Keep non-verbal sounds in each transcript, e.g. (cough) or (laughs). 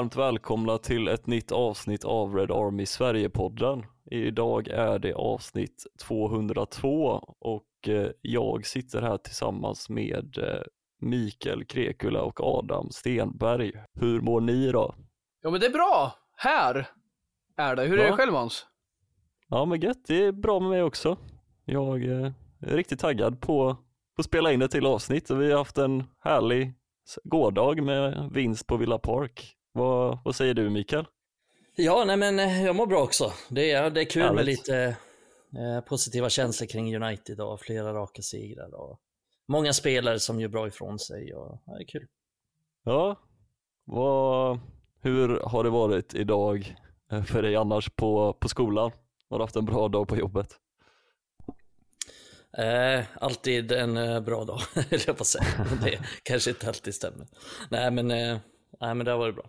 varmt välkomna till ett nytt avsnitt av Red Army Sverige-podden. Idag är det avsnitt 202 och eh, jag sitter här tillsammans med eh, Mikael Krekula och Adam Stenberg. Hur mår ni idag? Ja men det är bra, här är det. Hur är Ja. det själv Hans? Ja men gött, det är bra med mig också. Jag eh, är riktigt taggad på att spela in ett till avsnitt och vi har haft en härlig gårdag med vinst på Villa Park. Vad, vad säger du Mikael? Ja, nej men eh, jag mår bra också. Det är, det är kul med Härligt. lite eh, positiva känslor kring United och flera raka segrar och många spelare som gör bra ifrån sig och ja, det är kul. Ja, vad, hur har det varit idag eh, för dig annars på, på skolan? Har du haft en bra dag på jobbet? Eh, alltid en eh, bra dag, (laughs) höll jag på att säga. Det kanske inte alltid stämmer. Nej men, eh, nej, men det har varit bra.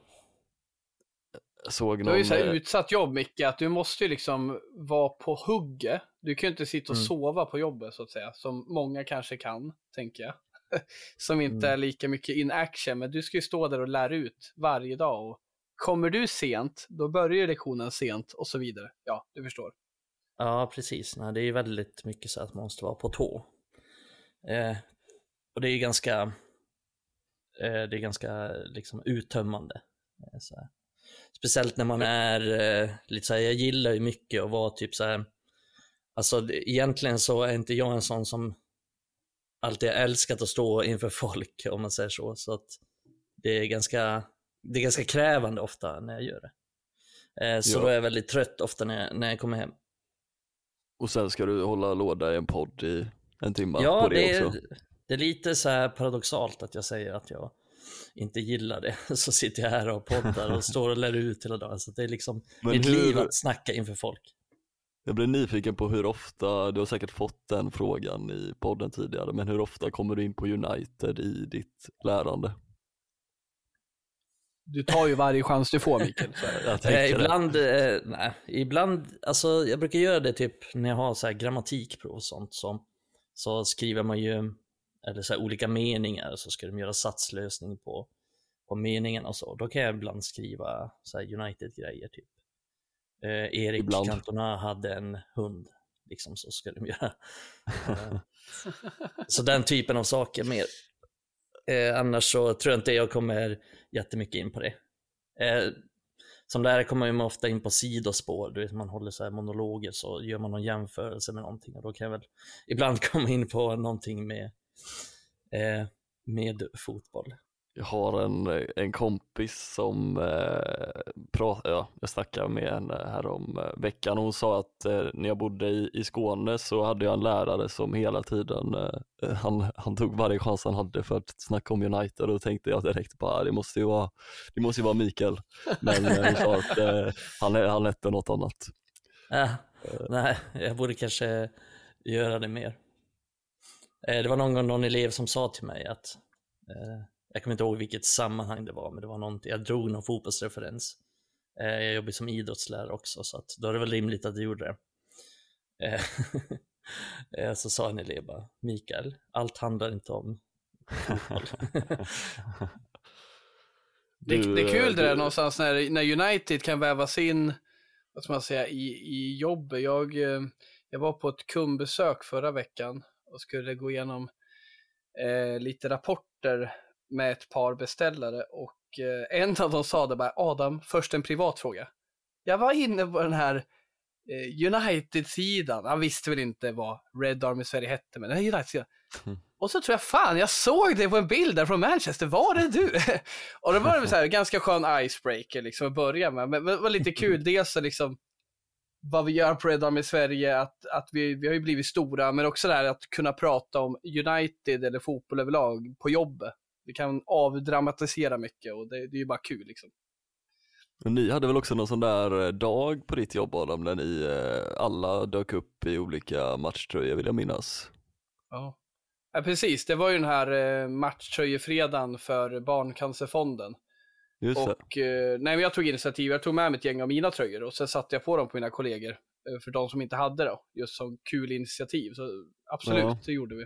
Såg Du har ju någon, så här eh, utsatt jobb Micke, att du måste ju liksom vara på hugget. Du kan ju inte sitta och Mm. sova på jobbet så att säga, som många kanske kan, tänker jag. (laughs) som inte Mm. är lika mycket in action, men du ska ju stå där och lära ut varje dag. Och kommer du sent, då börjar ju lektionen sent och så vidare. Ja, du förstår. Ja, precis. Nej, det är ju väldigt mycket så att man måste vara på tå. Eh, och det är ju ganska, eh, det är ganska liksom uttömmande. Eh. Speciellt när man är eh, lite så här, jag gillar ju mycket att vara typ så här, alltså egentligen så är inte jag en sån som alltid har älskat att stå inför (laughs) folk, om man säger så. Så att det är ganska, det är ganska krävande ofta när jag gör det. Eh, så Ja. då är jag väldigt trött ofta när jag, när jag kommer hem. och sen ska du hålla låda i en podd i en timme Ja, på det, det är, också. det är lite så här paradoxalt att jag säger att jag inte gillar det. (laughs) Så sitter jag här och poddar och står och lär ut hela dagen. Så det är liksom Men mitt hur- liv att snacka inför folk. Jag blir nyfiken på hur ofta, du har säkert fått den frågan i podden tidigare, men hur ofta kommer du in på United i ditt lärande? Du tar ju varje chans du får Mikael. (laughs) Eh, ibland, eh, nej, ibland, alltså jag brukar göra det typ när jag har så här grammatikprov och sånt. Så, så skriver man ju, eller så här olika meningar, så ska de göra satslösning på, på meningarna och så. Då kan jag ibland skriva United-grejer typ. Eh, Erik Ibland. Cantona hade en hund, liksom så ska de göra. Eh, (laughs) så den typen av saker mer. Eh, annars så tror jag inte jag kommer jättemycket in på det. Eh, som lärare kommer man ofta in på sidospår, du vet man håller så här monologer så gör man någon jämförelse med någonting och då kan jag väl ibland (laughs) komma in på någonting med, eh, med fotboll. Jag har en, en kompis som eh, pratar, ja, jag snackade med henne här om eh, veckan och hon sa att eh, när jag bodde i, i Skåne så hade jag en lärare som hela tiden, eh, han, han tog varje chans han hade för att snacka om United och tänkte jag direkt bara, det måste ju vara, det måste ju vara Mikael. Men eh, hon sa att eh, han, han hette något annat. Äh, (laughs) nej, jag borde kanske göra det mer. Eh, det var någon gång någon elev som sa till mig att, eh, jag kommer inte ihåg vilket sammanhang det var, men det var någonting, jag drog någon fotbollsreferens. Eh, jag jobbar som idrottslärare också, så att då är det väl rimligt att jag gjorde det. (laughs) Så sa en elev bara, Mikael, allt handlar inte om fotboll. (laughs) Det, Du, det är kul det där du- någonstans när, när United kan vävas in, vad ska man säga, i, i jobbet. Jag, jag var på ett kundbesök förra veckan och skulle gå igenom eh, lite rapporter med ett par beställare och eh, en av dem sa det bara, Adam, först en privat fråga. Jag var inne på den här eh, United-sidan, han visste väl inte vad Red Army Sverige hette, men den här United-sidan. (laughs) Och så tror jag, fan, jag såg det på en bild där från Manchester, var det du? (laughs) och då var så här, ganska skön icebreaker liksom att börja med, men men det var lite kul, (laughs) dels så liksom vad vi gör på Red Army Sverige, att, att vi, vi har ju blivit stora, men också det här att kunna prata om United eller fotboll överlag på jobbet. Vi kan avdramatisera mycket och det, det är ju bara kul liksom. Ni hade väl också någon sån där eh, dag på ditt jobb Adam, när ni eh, alla dök upp i olika matchtröjor vill jag minnas. Ja. ja, precis. Det var ju den här eh, matchtröjefredagen för Barncancerfonden. Just. Och, eh, nej, jag tog initiativ, jag tog med mig ett gäng av mina tröjor och sen satte jag på dem på mina kollegor. eh, För de som inte hade det, just som kul initiativ. Så absolut, Ja. det gjorde vi.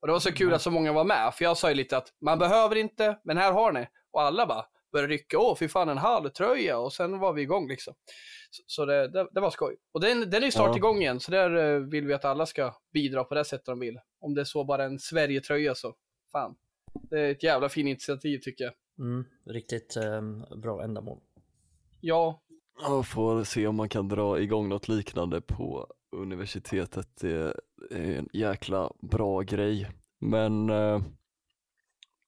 Och det var så kul att så många var med, för jag sa ju lite att man behöver inte, men här har ni. Och alla bara, började rycka, åh fy fan en halvtröja och sen var vi igång liksom. Så, så det, det, det, var skoj. Och den, den är snart ja. igång igen, så där eh, vill vi att alla ska bidra på det sättet de vill. Om det är så bara en Sverige-tröja så, fan. Det är ett jävla fint initiativ tycker jag. Mm, riktigt eh, bra ändamål. Ja. Jag får se om man kan dra igång något liknande på universitetet. Det är en jäkla bra grej. Men eh,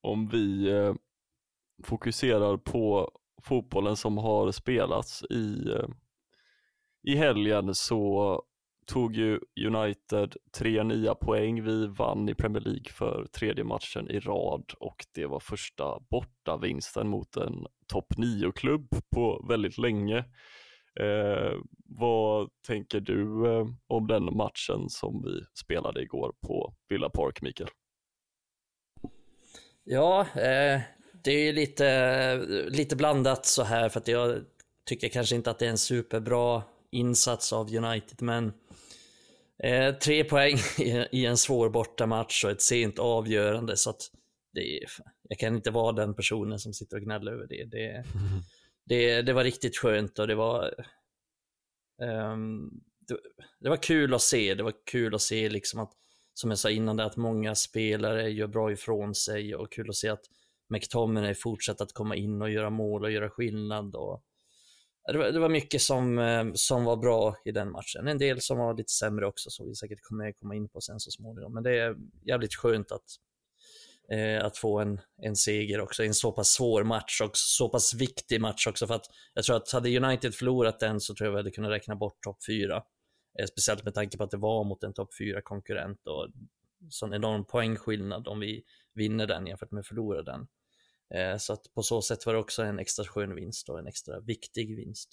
om vi eh, fokuserar på fotbollen som har spelats i, eh, i helgen så tog ju United tre nya poäng. Vi vann i Premier League för tredje matchen i rad och det var första bortavinsten mot en topp 9-klubb på väldigt länge. Eh, vad tänker du eh, om den matchen som vi spelade igår på Villa Park, Mikael? Ja, eh, det är lite, lite blandat så här för att jag tycker kanske inte att det är en superbra insats av United, men eh, tre poäng (laughs) i, i, en svår bortamatch och ett sent avgörande så att det jag kan inte vara den personen som sitter och gnäller över det. Det, (laughs) det, det var riktigt skönt och det var um, det, det, var kul att se. Det var kul att se liksom att, som jag sa innan, det, att många spelare gör bra ifrån sig och kul att se att McTominay fortsätter att komma in och göra mål och göra skillnad. Och, det, var, det var mycket som, eh, som var bra i den matchen. En del som var lite sämre också, som vi säkert kommer komma in på sen så småningom. Men det är jävligt skönt att eh, att få en, en seger också i en så pass svår match och så pass viktig match också för att jag tror att hade United förlorat den så tror jag vi hade kunnat räkna bort topp fyra. Eh, speciellt med tanke på att det var mot en topp fyra-konkurrent och sån enorm poängskillnad om vi vinner den jämfört med förlorar den. Eh, så att på så sätt var det också en extra skön vinst och en extra viktig vinst.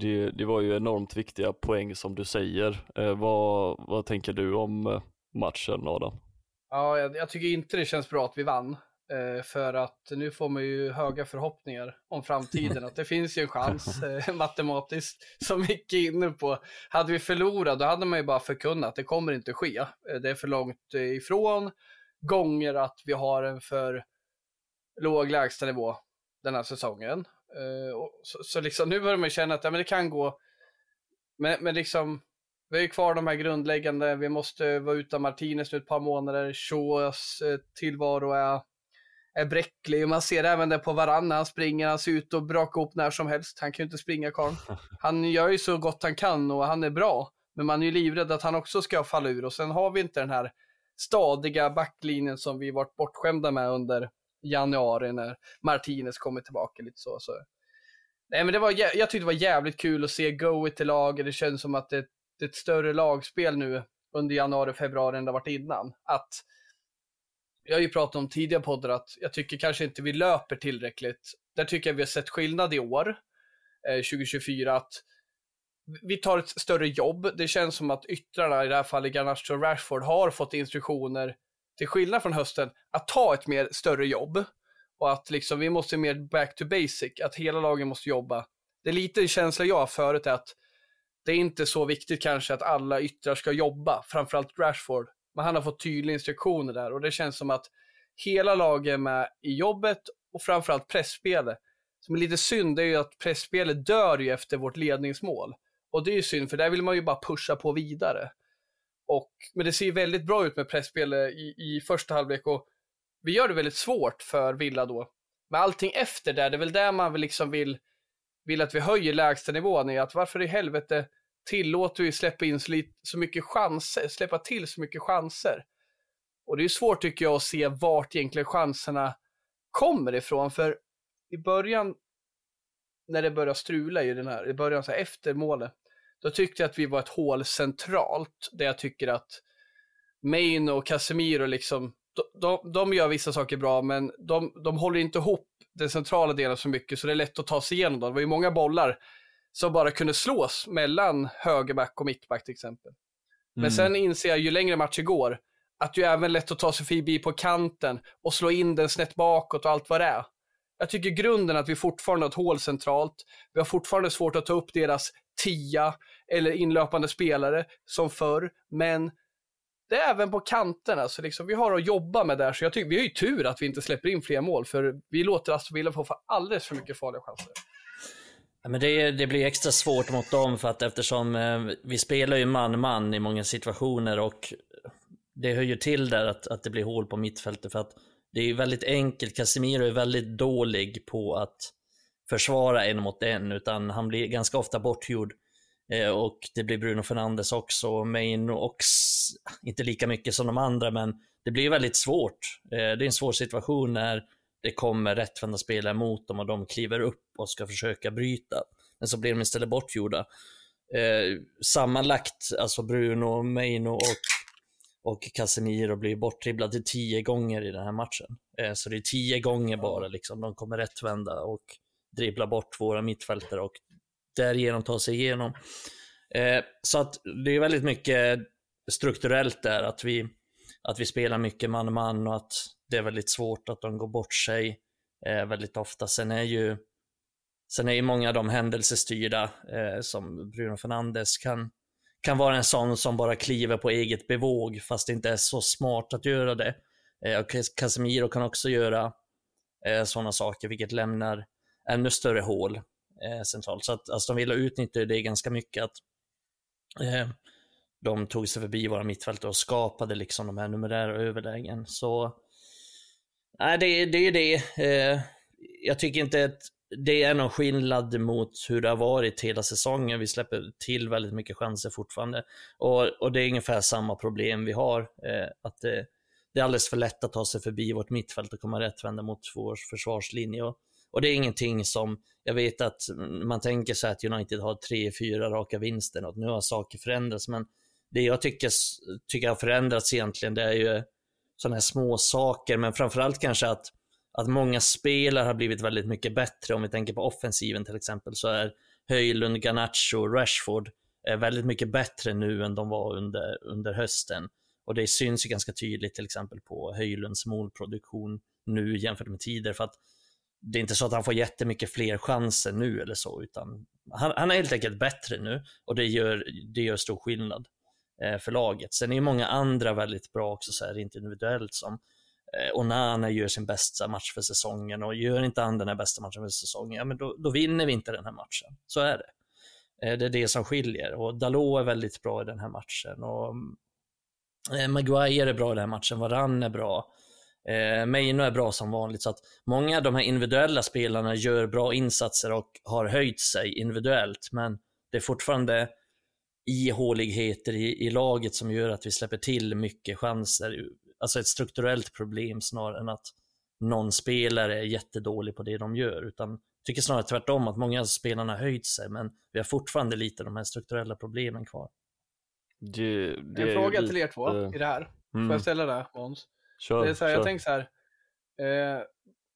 Det, det var ju enormt viktiga poäng som du säger. Eh, vad, vad tänker du om eh, matchen Adam? Ja, jag, jag, tycker inte det känns bra att vi vann. Eh, för att nu får man ju höga förhoppningar om framtiden. (laughs) att det finns ju en chans eh, matematiskt, som Micke är inne på. Hade vi förlorat, då hade man ju bara förkunnat att det kommer inte ske. Eh, det är för långt ifrån. Gånger att vi har en för låg lägstanivå den här säsongen. Eh, så, så, liksom, nu börjar man känna att ja, men det kan gå. Men, men liksom, vi har ju kvar de här grundläggande, vi måste vara utan Martinez nu ett par månader, Shaws eh, tillvaro är, är bräcklig. Man ser även det på varann när han springer, han ser ut att braka upp när som helst. Han kan ju inte springa karln. (laughs) Han gör ju så gott han kan och han är bra. Men man är ju livrädd att han också ska falla ur och sen har vi inte den här stadiga backlinjen som vi varit bortskämda med under januari när Martinez kommer tillbaka lite så. så. Nej men det var, jag tyckte det var jävligt kul att se Go i laget. Det känns som att det det är ett större lagspel nu under januari och februari än det varit innan. Att, jag har ju pratat om tidigare poddar att jag tycker kanske inte vi löper tillräckligt. Där tycker jag vi har sett skillnad i år, eh, 2024, att vi tar ett större jobb. Det känns som att yttrarna, i det här fallet Garnacho och Rashford, har fått instruktioner, till skillnad från hösten, att ta ett mer större jobb. Och att liksom vi måste mer back to basic, att hela lagen måste jobba. Det är lite en känsla jag har förut, är att det är inte så viktigt kanske att alla yttrar ska jobba, framförallt Rashford. Men han har fått tydliga instruktioner där och det känns som att hela laget är med i jobbet och framförallt pressspelet. Som är lite synd är ju att pressspelet dör ju efter vårt ledningsmål. Och det är ju synd, för där vill man ju bara pusha på vidare. Och, men det ser ju väldigt bra ut med pressspel i, i första halvlek och vi gör det väldigt svårt för Villa då. Men allting efter där, det är väl där man vill liksom vill, vill att vi höjer lägstanivån i att varför i helvete tillåter vi släppa in så mycket chanser, släppa till så mycket chanser. Och det är svårt tycker jag att se vart egentligen chanserna kommer ifrån, för i början, när det börjar strula i den här, i början så här, efter målet, då tyckte jag att vi var ett hål centralt, där jag tycker att Main och Casemiro liksom, de, de, de gör vissa saker bra, men de, de håller inte ihop den centrala delen så mycket, så det är lätt att ta sig igenom dem. Det var ju många bollar som bara kunde slås mellan högerback och mittback till exempel. Men mm. sen inser jag ju längre matcher går, att det är även lätt att ta sig förbi på kanten och slå in den snett bakåt och allt vad det är. Jag tycker grunden att vi fortfarande har ett hål centralt. Vi har fortfarande svårt att ta upp deras tia eller inlöpande spelare som förr, men det är även på kanterna, så liksom, vi har att jobba med där. Så jag tycker vi har ju tur att vi inte släpper in fler mål, för vi låter Aston Villa få för alldeles för mycket farliga chanser. men det, det, blir extra svårt mot dem för att eftersom eh, vi spelar ju man-man i många situationer och det hör ju till där att, att det blir hål på mittfältet för att det är väldigt enkelt. Casemiro är väldigt dålig på att försvara en mot en, utan han blir ganska ofta bortgjord. Eh, och det blir Bruno Fernandes också, Maino och inte lika mycket som de andra, men det blir väldigt svårt. Eh, det är en svår situation när det kommer rättvända spelare mot dem och de kliver upp och ska försöka bryta. Men så blir de istället bortgjorda. Eh, sammanlagt, alltså Bruno, Maino och och Casemiro blir bortdribblad tio gånger i den här matchen. Eh, så det är tio gånger bara liksom. De kommer rättvända och dribbla bort våra mittfältare och därigenom ta sig igenom. Eh, så att det är väldigt mycket strukturellt där, att vi, att vi spelar mycket man-man och att det är väldigt svårt att de går bort sig eh, väldigt ofta. Sen är ju Sen är ju många av de händelsestyrda, som Bruno Fernandes kan kan vara en sån som bara kliver på eget bevåg fast det inte är så smart att göra det. Eh, Casemiro kan också göra eh, sådana saker vilket lämnar ännu större hål eh, centralt. Så att alltså, Aston Villa utnyttjade det ganska mycket att eh, de tog sig förbi våra mittfältare och skapade liksom de här numerära överlägen. Så nej, det, det är ju det. Eh, jag tycker inte att det är någon skillnad mot hur det har varit hela säsongen. Vi släpper till väldigt mycket chanser fortfarande. Och, och det är ungefär samma problem vi har. Eh, att det, det, är alldeles för lätt att ta sig förbi vårt mittfält och komma rättvända mot vår försvarslinje. Och, och, det är ingenting som, jag vet att man tänker sig att United har tre, fyra raka vinster och nu har saker förändrats. Men det jag tycker, tycker har förändrats egentligen, det är ju sådana här små saker, men framförallt kanske att att många spelare har blivit väldigt mycket bättre. Om vi tänker på offensiven till exempel så är Höjlund, Garnacho, Rashford eh, väldigt mycket bättre nu än de var under, under hösten. Och det syns ju ganska tydligt till exempel på Höjlunds målproduktion nu jämfört med tidigare. För att det är inte så att han får jättemycket fler chanser nu eller så, utan han, han är helt enkelt bättre nu och det gör, det gör stor skillnad eh, för laget. Sen är ju många andra väldigt bra också, så här, inte individuellt, som Eh, Onana gör sin bästa match för säsongen och gör inte han den här bästa matchen för säsongen, ja, men då, då vinner vi inte den här matchen. Så är det. Eh, det är det som skiljer och Dalot är väldigt bra i den här matchen och eh, Maguire är bra i den här matchen, Varann är bra. Eh, Meino är bra som vanligt, så att många av de här individuella spelarna gör bra insatser och har höjt sig individuellt, men det är fortfarande ihåligheter i, i laget som gör att vi släpper till mycket chanser alltså ett strukturellt problem snarare än att någon spelare är jättedålig på det de gör, utan jag tycker snarare tvärtom att många av spelarna har höjt sig, men vi har fortfarande lite de här strukturella problemen kvar. Det, det en fråga lite... till er två i det här. Mm. Får jag ställa det, Måns? Kör, det är så här, Jag tänker så här, eh,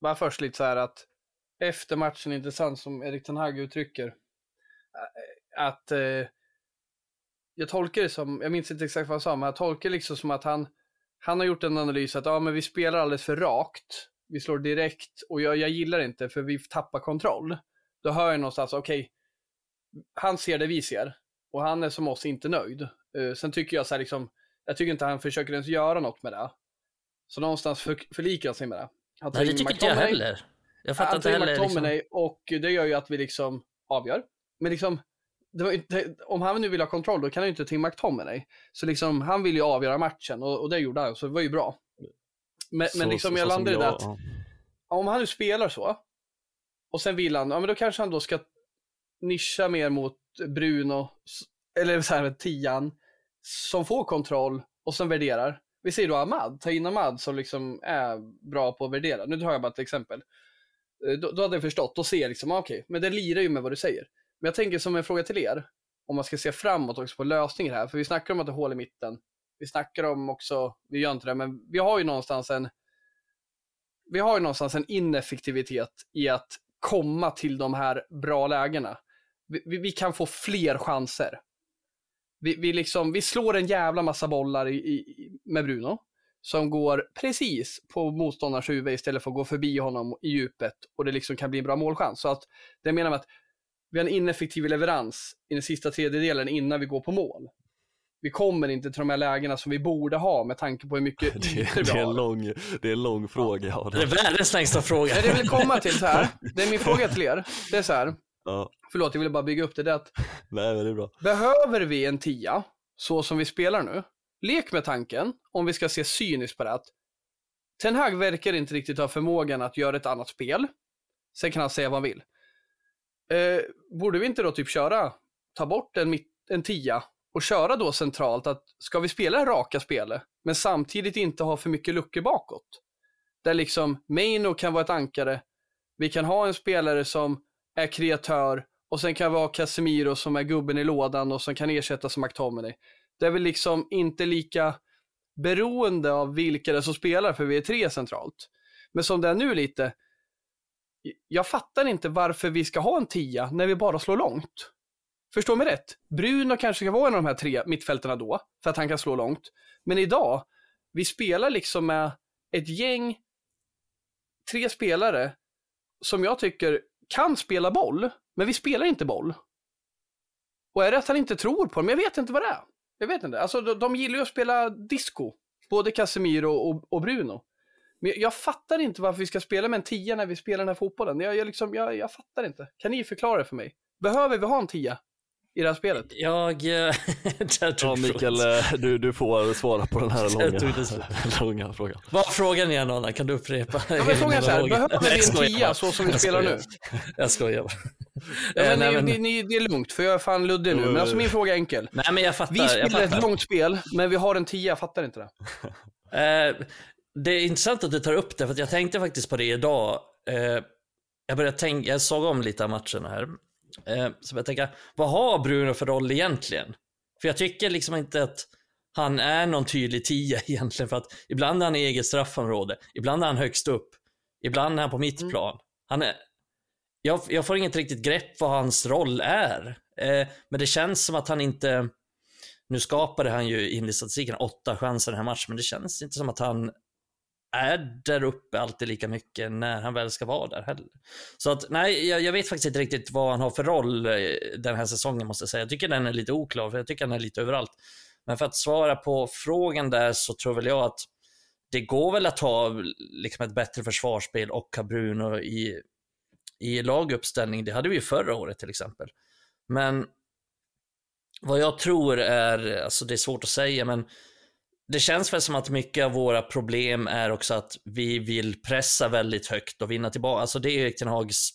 bara först lite så här att efter matchen, intressant som Erik Ten Hag uttrycker, eh, att eh, jag tolkar det som, jag minns inte exakt vad han sa, men jag tolkar det liksom som att han han har gjort en analys att ja, men vi spelar alldeles för rakt. Vi slår direkt och jag, jag gillar inte för vi tappar kontroll. Då hör jag någonstans, okej, okay, han ser det vi ser och han är som oss inte nöjd. Uh, sen tycker jag så här liksom, jag tycker inte han försöker ens göra något med det. Så någonstans för, förlikar han sig med det. Han Nej, det tycker inte jag heller. Jag fattar inte heller. Liksom... och det gör ju att vi liksom avgör. Men liksom, inte, om han nu vill ha kontroll, då kan han ju inte till McTominay. Så liksom, han vill ju avgöra matchen och, och det gjorde han, så det var ju bra. Men, så, men liksom, så, jag landade i det att, om han nu spelar så, och sen vill han, ja men då kanske han då ska nischa mer mot Bruno, eller så här, tian, som får kontroll och sen värderar. Vi säger då Ahmad, ta in Ahmad som liksom är bra på att värdera. Nu tar jag bara ett exempel. Eh, då, då hade jag förstått, då ser liksom, okej, okay, men det lirar ju med vad du säger. Men jag tänker som en fråga till er, om man ska se framåt också på lösningar här, för vi snackar om att det är hål i mitten. Vi snackar om också, vi gör inte det, men vi har ju någonstans en vi har ju någonstans en ineffektivitet i att komma till de här bra lägena. Vi, vi, vi kan få fler chanser. Vi, vi, liksom, vi slår en jävla massa bollar i, i, med Bruno som går precis på motståndarens huvud istället för att gå förbi honom i djupet och det liksom kan bli en bra målchans. Så att det menar med att vi har en ineffektiv leverans i den sista tredjedelen innan vi går på mål. vi kommer inte till de här lägena som vi borde ha med tanke på hur mycket (laughs) Det, ytor det, är en lång, det är en lång fråga. Ja, Det är världens längsta fråga. Det jag vill komma till så här, (laughs) det är min fråga till er, det är så här, ja, förlåt jag ville bara bygga upp det, det är att (laughs) nej men det är bra. behöver vi en tia så som vi spelar nu? Lek med tanken, om vi ska se cyniskt på det, att Ten Hag verkar inte riktigt ha förmågan att göra ett annat spel. Sen kan han säga vad han vill. Eh, borde vi inte då typ köra, ta bort en, mitt, en tia och köra då centralt att ska vi spela det raka spelet, men samtidigt inte ha för mycket luckor bakåt? Där liksom Maino kan vara ett ankare, vi kan ha en spelare som är kreatör och sen kan vi ha Casemiro som är gubben i lådan och som kan ersättas som McTominay. Det är väl liksom inte lika beroende av vilka det är som spelar för vi är tre centralt. Men som det är nu lite, jag fattar inte varför vi ska ha en tia när vi bara slår långt. Förstå mig rätt. Bruno kanske ska vara en av de här tre mittfältarna då, för att han kan slå långt. Men idag, vi spelar liksom med ett gäng, tre spelare, som jag tycker kan spela boll, men vi spelar inte boll. Och är det att han inte tror på dem? Jag vet inte vad det är. Jag vet inte. Alltså, de, de gillar ju att spela disco, både Casemiro och, och Bruno. Men jag, fattar inte varför vi ska spela med en tia när vi spelar den här fotbollen. Jag, jag, liksom, jag, jag fattar inte. Kan ni förklara det för mig? Behöver vi ha en tia i det här spelet? Jag... eh, (laughs) Ja du Mikael, eh, du, du får svara på den här (laughs) långa, (laughs) långa frågan. Vad var frågan igen Anna? Kan du upprepa? Ja, men frågan är så här, behöver Nej, vi en tia så som vi spelar nu? Jag skojar bara. Ja, Eh, men nej, ni, men- ni, ni, det är lugnt, för jag är fan luddig nu. Men alltså min fråga är enkel. Nej men jag fattar. Vi jag spelar ett långt spel, men vi har en tia, jag fattar inte det. Eh, det är intressant att du tar upp det, för jag tänkte faktiskt på det idag. Eh, jag började tänka, jag såg om lite av matcherna här. Eh, så jag tänka, vad har Bruno för roll egentligen? För jag tycker liksom inte att han är någon tydlig tia (laughs) egentligen, för att ibland är han i eget straffområde, ibland är han högst upp, ibland är han på mitt Mm. plan. Han är, jag, jag får inget riktigt grepp vad hans roll är. Eh, men det känns som att han inte, nu skapade han ju in statistiken åtta chanser i den här matchen, men det känns inte som att han är där uppe alltid lika mycket när han väl ska vara där heller. Så att nej, jag, jag vet faktiskt inte riktigt vad han har för roll eh, den här säsongen måste jag säga. Jag tycker den är lite oklar, för jag tycker han är lite överallt. Men för att svara på frågan där så tror väl jag att det går väl att ha liksom ett bättre försvarsspel och ha Bruno i, i laguppställning. Det hade vi ju förra året till exempel. Men vad jag tror är, alltså det är svårt att säga, men det känns väl som att mycket av våra problem är också att vi vill pressa väldigt högt och vinna tillbaka. Alltså det är Erik Ten Hags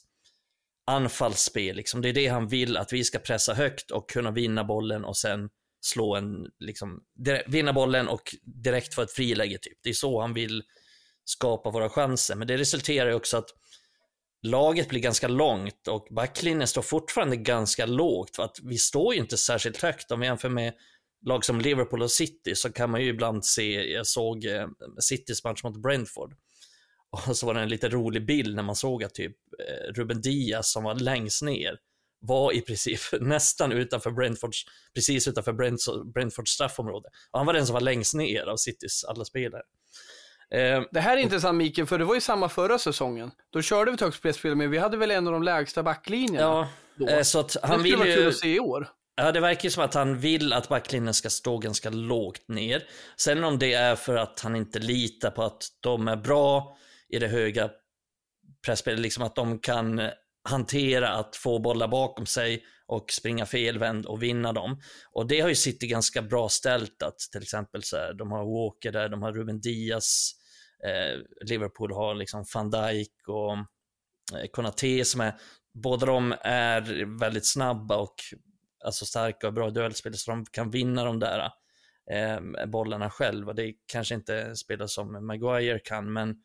anfallsspel, liksom. det är det han vill, att vi ska pressa högt och kunna vinna bollen och sen slå en, liksom, direkt, vinna bollen och direkt få ett friläge typ. Det är så han vill skapa våra chanser, men det resulterar ju också att laget blir ganska långt och backlinjen står fortfarande ganska lågt för att vi står ju inte särskilt högt om vi jämför med lag som Liverpool och City så kan man ju ibland se, jag såg eh, Citys match mot Brentford och så var det en lite rolig bild när man såg att typ eh, Ruben Diaz som var längst ner var i princip (laughs) nästan utanför Brentfords, precis utanför Brentfords straffområde. Och han var den som var längst ner av Citys alla spelare. Eh, Det här är intressant Mikael, för det var ju samma förra säsongen. Då körde vi ett högt spelspel, men vi hade väl en av de lägsta backlinjerna. ja, då. så att det han skulle vill vara kul att se i år. Ja, det verkar ju som att han vill att backlinjen ska stå ganska lågt ner. Sen om det är för att han inte litar på att de är bra i det höga pressspelet, liksom att de kan hantera att få bollar bakom sig och springa felvänd och vinna dem. Och det har ju City ganska bra ställt att till exempel så här, de har Walker där, de har Ruben Diaz, eh, Liverpool har liksom van Dijk och eh, Konate som är, båda de är väldigt snabba och alltså starka och bra duellspelare så de kan vinna de där eh, bollarna själva. Det är kanske inte spelare som Maguire kan, men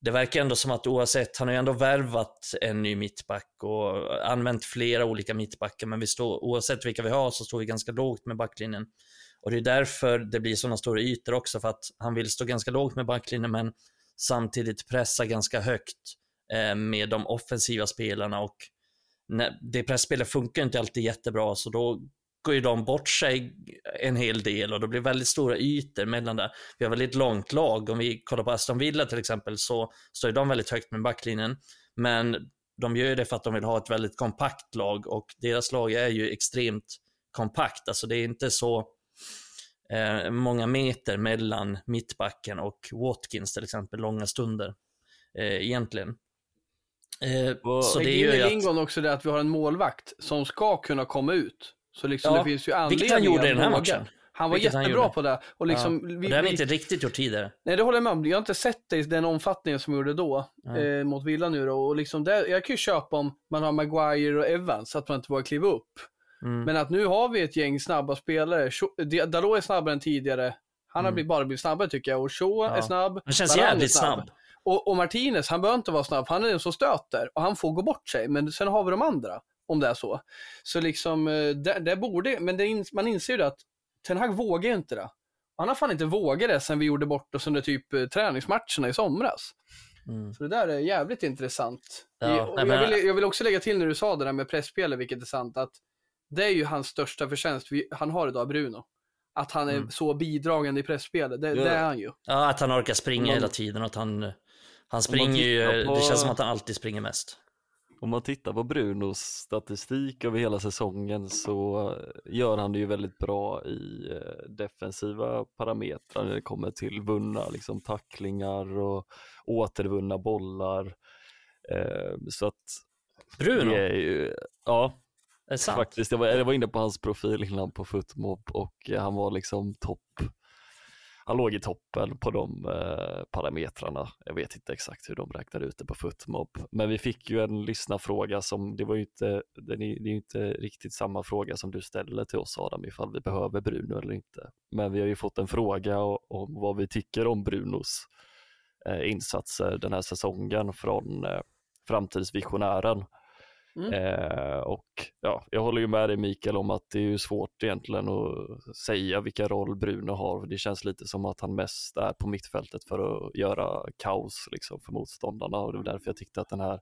det verkar ändå som att oavsett, han har ju ändå värvat en ny mittback och använt flera olika mittbackar, men vi står, oavsett vilka vi har så står vi ganska lågt med backlinjen. Och det är därför det blir sådana stora ytor också, för att han vill stå ganska lågt med backlinjen, men samtidigt pressa ganska högt eh, med de offensiva spelarna och det pressspelet funkar inte alltid jättebra, så då går ju de bort sig en hel del och det blir väldigt stora ytor mellan där. Vi har väldigt långt lag. Om vi kollar på Aston Villa till exempel så står de väldigt högt med backlinjen. Men de gör det för att de vill ha ett väldigt kompakt lag och deras lag är ju extremt kompakt. Alltså det är inte så eh, många meter mellan mittbacken och Watkins till exempel, långa stunder. Eh, egentligen. Eh, Vad- så det gör ju att, lingon också det att vi har en målvakt som ska kunna komma ut. Så liksom Ja, det finns ju anledning vilket han gjorde i den här att matchen. Han var Vilket han jättebra gjorde. på det. Och liksom, ja. vi, och det har vi vi- inte riktigt gjort tidigare. Nej, det håller jag med om. Jag har inte sett det i den omfattningen som jag gjorde då Nej. eh, mot Villa nu då. Och liksom där, jag kan ju köpa om man har Maguire och Evans, att man inte vågar kliva upp. Mm. Men att nu har vi ett gäng snabba spelare. Dalot är snabbare än tidigare. Han har Mm. blivit, bara blivit snabbare tycker jag. Och Shaw Ja. är snabb. Han känns Varane jävligt snabb. Och, och Martinez, han behöver inte vara snabb. Han är den som stöter. Och han får gå bort sig. Men sen har vi de andra. Om det är så. Så liksom, eh, det, det borde, men det, man inser ju det att Ten Hag vågar ju inte det. Han har fan inte vågat det sen vi gjorde bort oss under typ eh, träningsmatcherna i somras. Mm. Så det där är jävligt intressant. Ja, och nej, jag, men- vill, jag vill också lägga till när du sa det där med pressspelet, vilket är sant, att det är ju hans största förtjänst vi, han har idag, Bruno. Att han är Mm. så bidragande i pressspelet, det, det är han ju. Ja, att han orkar springa man- hela tiden och att han, han springer ju, på- det känns som att han alltid springer mest. Om man tittar på Brunos statistik över hela säsongen så gör han det ju väldigt bra i eh, defensiva parametrar när det kommer till vunna liksom, tacklingar och återvunna bollar. Eh, Så att Bruno, det är ju, ja är det sant? faktiskt, jag var, jag var inne på hans profil innan på Footmob och han var liksom topp han låg i toppen på de eh, parametrarna. Jag vet inte exakt hur de räknade ut det på Footmob. Men vi fick ju en lyssnarfråga som, det var ju inte, den är, det är inte riktigt samma fråga som du ställer till oss Adam, ifall vi behöver Bruno eller inte. Men vi har ju fått en fråga om vad vi tycker om Brunos eh, insatser den här säsongen från eh, framtidsvisionären. Mm. Eh, och ja, jag håller ju med dig Mikael om att det är ju svårt egentligen att säga vilka roll Bruno har. Det känns lite som att han mest är på mittfältet för att göra kaos liksom, för motståndarna och det var därför jag tyckte att den här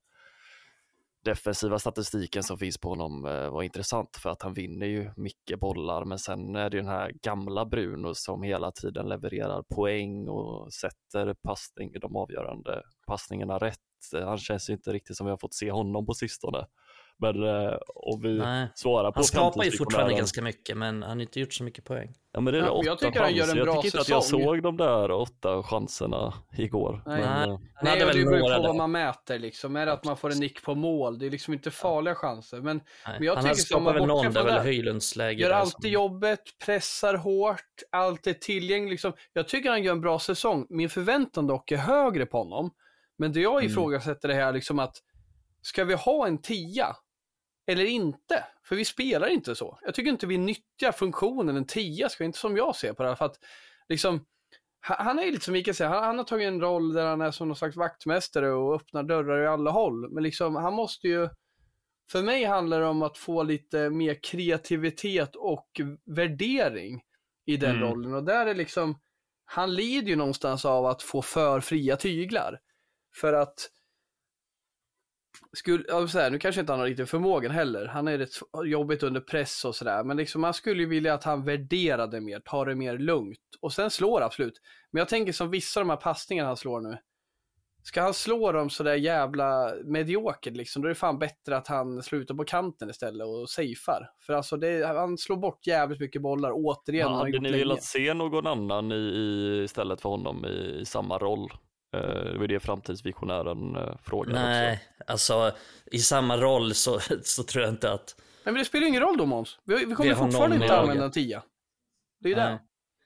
defensiva statistiken som finns på honom eh, var intressant för att han vinner ju mycket bollar men sen är det ju den här gamla Bruno som hela tiden levererar poäng och sätter passning, de avgörande passningarna rätt. Han känns ju inte riktigt som vi har fått se honom på sistone. Men eh, om vi Nej. svarar på Han skapar ju fortfarande ganska mycket, men han har inte gjort så mycket poäng. Ja men det är Ja, åtta jag tycker han gör en chanser. bra Jag tycker inte att jag säsong. såg de där åtta chanserna igår. Nej. Men, Nej. eh, Nej, det beror på vad man mäter liksom. Är det att man får en nick på mål? Det är liksom inte farliga chanser. Men. Men jag han tycker man väl någon, det är väl. Höjlunds läge gör alltid som- jobbet, pressar hårt, allt är tillgängligt. Liksom. Jag tycker han gör en bra säsong. Min förväntan dock är högre på honom. Men det jag Mm. ifrågasätter det här liksom att ska vi ha en tia eller inte? För vi spelar inte så. Jag tycker inte vi nyttjar funktionen en tia, ska inte som jag ser på det. här. För att liksom, ha- han är lite som Mikael säger, han, han har tagit en roll där han är som någon slags vaktmästare och öppnar dörrar i alla håll. Men liksom, han måste ju, för mig handlar det om att få lite mer kreativitet och värdering i den Mm. rollen. Och där är liksom, han lider ju någonstans av att få för fria tyglar. För att skulle, ja, så här, nu kanske inte han har riktigt förmågan heller. Han är rätt jobbigt under press och sådär. Men liksom, man skulle ju vilja att han värderade mer, tar det mer lugnt. Och sen slår absolut. Men jag tänker som vissa av de här passningarna han slår nu. Ska han slå dem sådär jävla mediokert liksom, då är det fan bättre att han slutar på kanten istället och safear. För alltså, det, han slår bort jävligt mycket bollar återigen. han hade ni länge. velat se någon annan i, i, istället för honom i, i samma roll? Eh, det var det framtidsvisionären uh, frågade också. Alltså i samma roll så, (laughs) så tror jag inte att... Men det spelar ju ingen roll då Måns. Vi, vi kommer Vi fortfarande någon inte använda en tia. Det är ju det.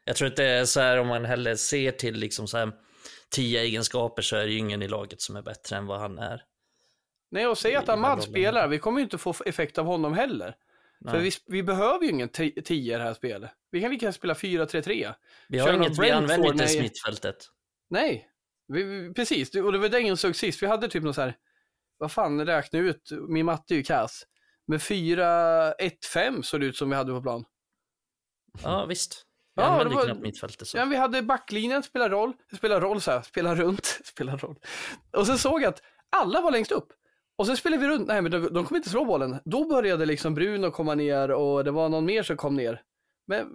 Jag tror inte det är så här om man heller ser till liksom så här tio egenskaper så är det ju ingen i laget som är bättre än vad han är. Nej, och säg att Ahmad spelar, vi kommer ju inte få effekt av honom heller. För Nej. vi, vi behöver ju ingen 10 i det här spelet. Vi kan lika gärna spela 4-3-3. vi har kör någon inget, vi använder inte nej. mittfältet. Nej, vi, precis. Och det var det jag såg sist. Vi hade typ något så här, vad fan, räkna ut, min matte är ju kass. Med 4-1-5 såg det ut som vi hade på plan. Ja, visst. Vi Ja, använder det var- knappt mittfältet. Ja, vi hade backlinjen, spelar roll, spelar roll så här, spelar runt, (laughs) spelar roll. Och sen såg jag att alla var längst upp. Och sen spelade vi runt, nej men de, de kommer inte slå bollen. Då började liksom Bruno komma ner och det var någon mer som kom ner. Men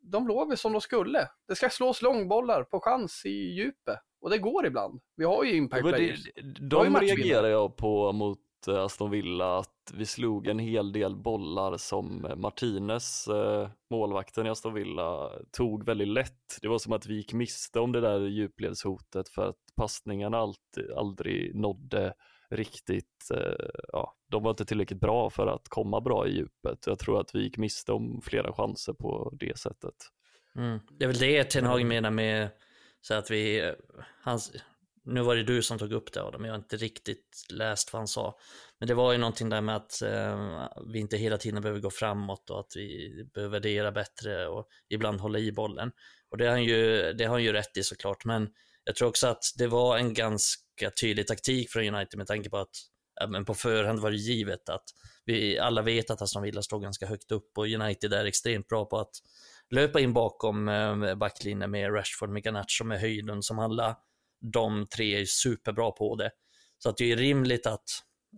de låg väl som de skulle. Det ska slås långbollar på chans i djupet. Och det går ibland. Vi har ju impact players. det, de reagerar jag på mot eh, Aston Villa att vi slog en hel del bollar som Martinez, eh, målvakten i Aston Villa, tog väldigt lätt. Det var som att vi gick miste om det där djupledshotet för att passningarna alltid, aldrig nådde riktigt, eh, ja, de var inte tillräckligt bra för att komma bra i djupet. Jag tror att vi gick miste om flera chanser på det sättet. Mm. Det är väl det Ten Hag menar med så att vi, hans, nu var det du som tog upp det Adam, jag har inte riktigt läst vad han sa. Men det var ju någonting där med att eh, vi inte hela tiden behöver gå framåt och att vi behöver värdera bättre och ibland hålla i bollen. Och det har han ju, det har han ju rätt i såklart, men jag tror också att det var en ganska tydlig taktik från United med tanke på att ja, men på förhand var det givet att vi alla vet att Aston Villa står ganska högt upp och United är extremt bra på att löpa in bakom eh, backlinjen med Rashford, med Garnacho, med höjden som alla de tre är superbra på det. Så att det är rimligt att,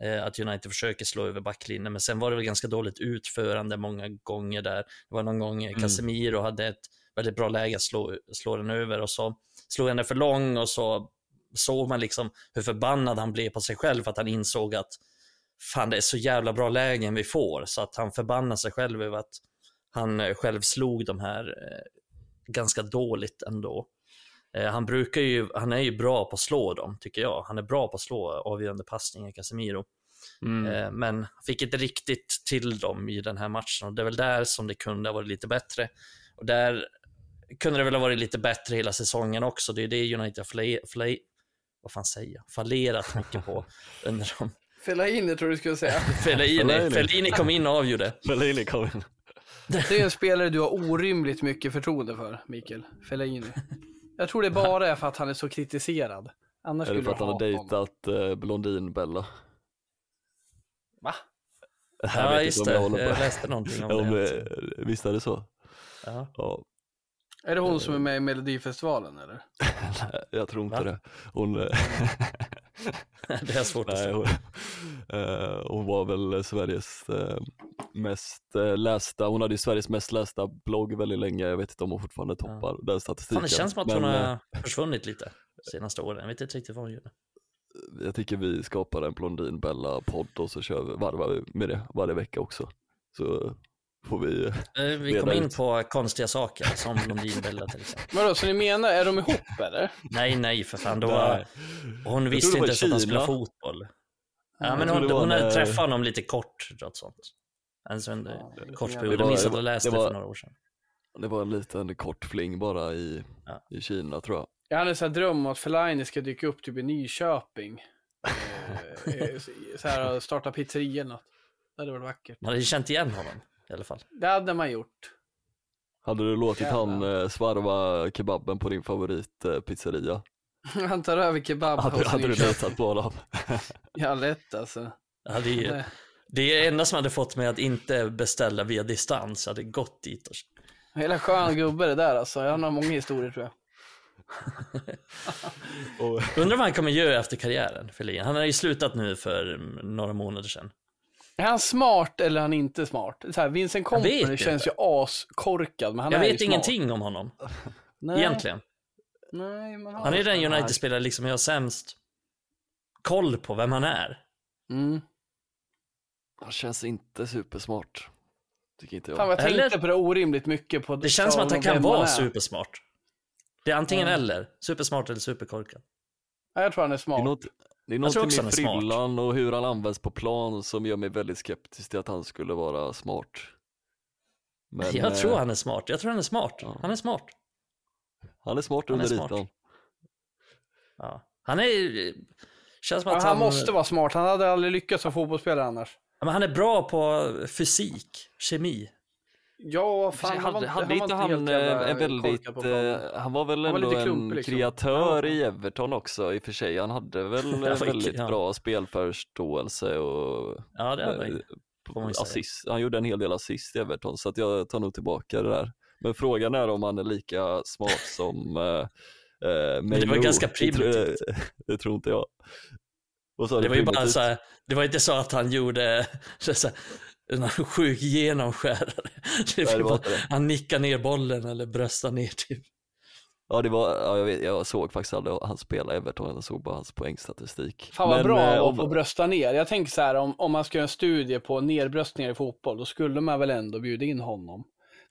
eh, att United försöker slå över backlinjen, men sen var det väl ganska dåligt utförande många gånger där. Det var någon gång mm. Casemiro hade ett väldigt bra läge att slå, slå den över och så slog han den för lång och så såg man liksom hur förbannad han blev på sig själv för att han insåg att fan det är så jävla bra lägen vi får så att han förbannar sig själv över att han eh, själv slog de här eh, ganska dåligt ändå. Eh, han brukar ju, han är ju bra på att slå dem tycker jag. Han är bra på att slå avgörande passningar, Casemiro. Mm. Men fick inte riktigt till dem i den här matchen och det är väl där som det kunde ha varit lite bättre. Och där kunde det väl ha varit lite bättre hela säsongen också. Det är det United har flay, flay, vad fan säger jag? fallerat mycket på under de... Fellaini tror du skulle säga. (laughs) Fellaini, Fellaini kom in och avgjorde. Fellaini kom in. Det är en spelare du har orimligt mycket förtroende för, Mikael. Fellaini. Jag tror det bara är för att han är så kritiserad. Annars det för att han har dejtat uh, Blondin-Bella? Va? Ja, just det. Jag, jag läste någonting om, (laughs) om det. Visst är det så? Ja. ja. Är det hon som är med i Melodifestivalen eller? Nej, (laughs) jag tror inte Va? det. Hon... Eh, (laughs) det är svårt att säga. Hon, uh, hon var väl Sveriges mest lästa, hon hade ju Sveriges mest lästa blogg väldigt länge. Jag vet inte om hon fortfarande toppar ja. den statistiken. Fan, det känns som att Men, hon har (laughs) försvunnit lite senaste åren. Jag vet inte riktigt vad hon gör. Jag tycker vi skapar en Blondin Bella-podd och så kör vi, varvar vi med det varje vecka också. Så får vi eh, Vi kom in ut. på konstiga saker som Blondinbella till exempel. Vadå, så ni menar, är de ihop eller? Nej, nej för fan. Då var, hon visste inte ens att han spelade fotboll. Ja, men hon, hon hade träffat honom lite kort, något sånt. Alltså en ja, kort period. Jag minns att jag läste det, var, för några år sedan. Det var en liten kort fling bara i, ja. i Kina tror jag. Jag hade en dröm om att Fellaini ska dyka upp typ i Nyköping. Eh, eh, så här, starta pizzeria eller något. Det hade varit vackert. Man hade känt igen honom i alla fall. Det hade man gjort. Hade du låtit Jävlar. han eh, svarva kebaben på din favoritpizzeria? Eh, (laughs) han tar över kebab Hade, hade du litat på honom? ja, lätt alltså. Ja, det, är, det enda som hade fått mig att inte beställa via distans hade gått dit. Och... Hela skön gubbe det där alltså. Han har många historier tror jag. (laughs) Undrar vad han kommer göra efter karriären, Felin. Han har ju slutat nu för några månader sedan. Är han smart eller är han inte smart? Så här, Vincent Kompany känns ju askorkad. Men han jag är vet ingenting om honom. (laughs) Nej. Egentligen. Nej, han, är den United-spelare liksom jag har sämst koll på vem han är. Mm. Han känns inte supersmart. Tycker inte jag. Fan, jag tänkte eller... på det orimligt mycket. På det känns som att han kan vara supersmart. Det är antingen mm. eller. Supersmart eller superkorkad. Ja, jag tror han är smart. Det är något, det är någonting med frillan och hur han används på plan som gör mig väldigt skeptisk till att han skulle vara smart. Men, jag tror eh, han är smart. Jag tror han är smart. Ja. Han är smart. Han är smart under ytan. Ja. Han är... Känns som att han... han måste vara smart. Han hade aldrig lyckats som fotbollsspelare annars. Men han är bra på fysik, kemi. Ja, fan, hade, hade, hade inte han en eh, väldigt, eh, han var väl ändå var klumpig, en liksom. kreatör ja. i Everton också i och för sig. Han hade väl (laughs) väldigt ja. bra spelförståelse och ja, det hade han. assist. Han gjorde en hel del assist i Everton så att jag tar nog tillbaka det där. Men frågan är om han är lika smart (laughs) som eh, eh Det var ganska primitivt. Det, (laughs) det tror inte jag. det var ju bara så här, det var inte så att han gjorde så här, en sjuk genomskärare. (laughs) Nej, han nickar ner bollen eller bröstar ner typ. Ja det var, ja, jag, vet, jag såg faktiskt aldrig han spela Everton, jag såg bara hans poängstatistik. Fan vad Men, bra han eh, var om- att brösta ner. Jag tänker så här, om, om man ska göra en studie på nerbröstningar i fotboll, då skulle man väl ändå bjuda in honom.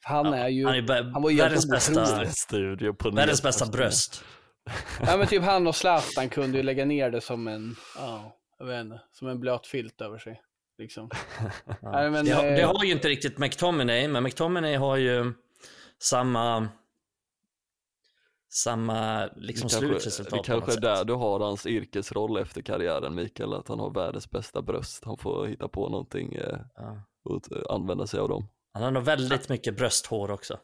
För han är ju, Han är han var ju världens bästa. Studio på världens bästa nedbröstningar. bröst. ja men typ han och Zlatan kunde ju lägga ner det som en, ja, jag vet inte, som en blöt filt över sig. Liksom. Ja. (laughs) Nej, men, det, har, det eh, har ju inte riktigt McTominay, men McTominay har ju samma samma liksom det kanske, slutresultat det kanske är där du har hans yrkesroll efter karriären Mikael, att han har världens bästa bröst. Han får hitta på någonting eh, Ja. och eh, använda sig av dem. Han har nog väldigt mycket brösthår också.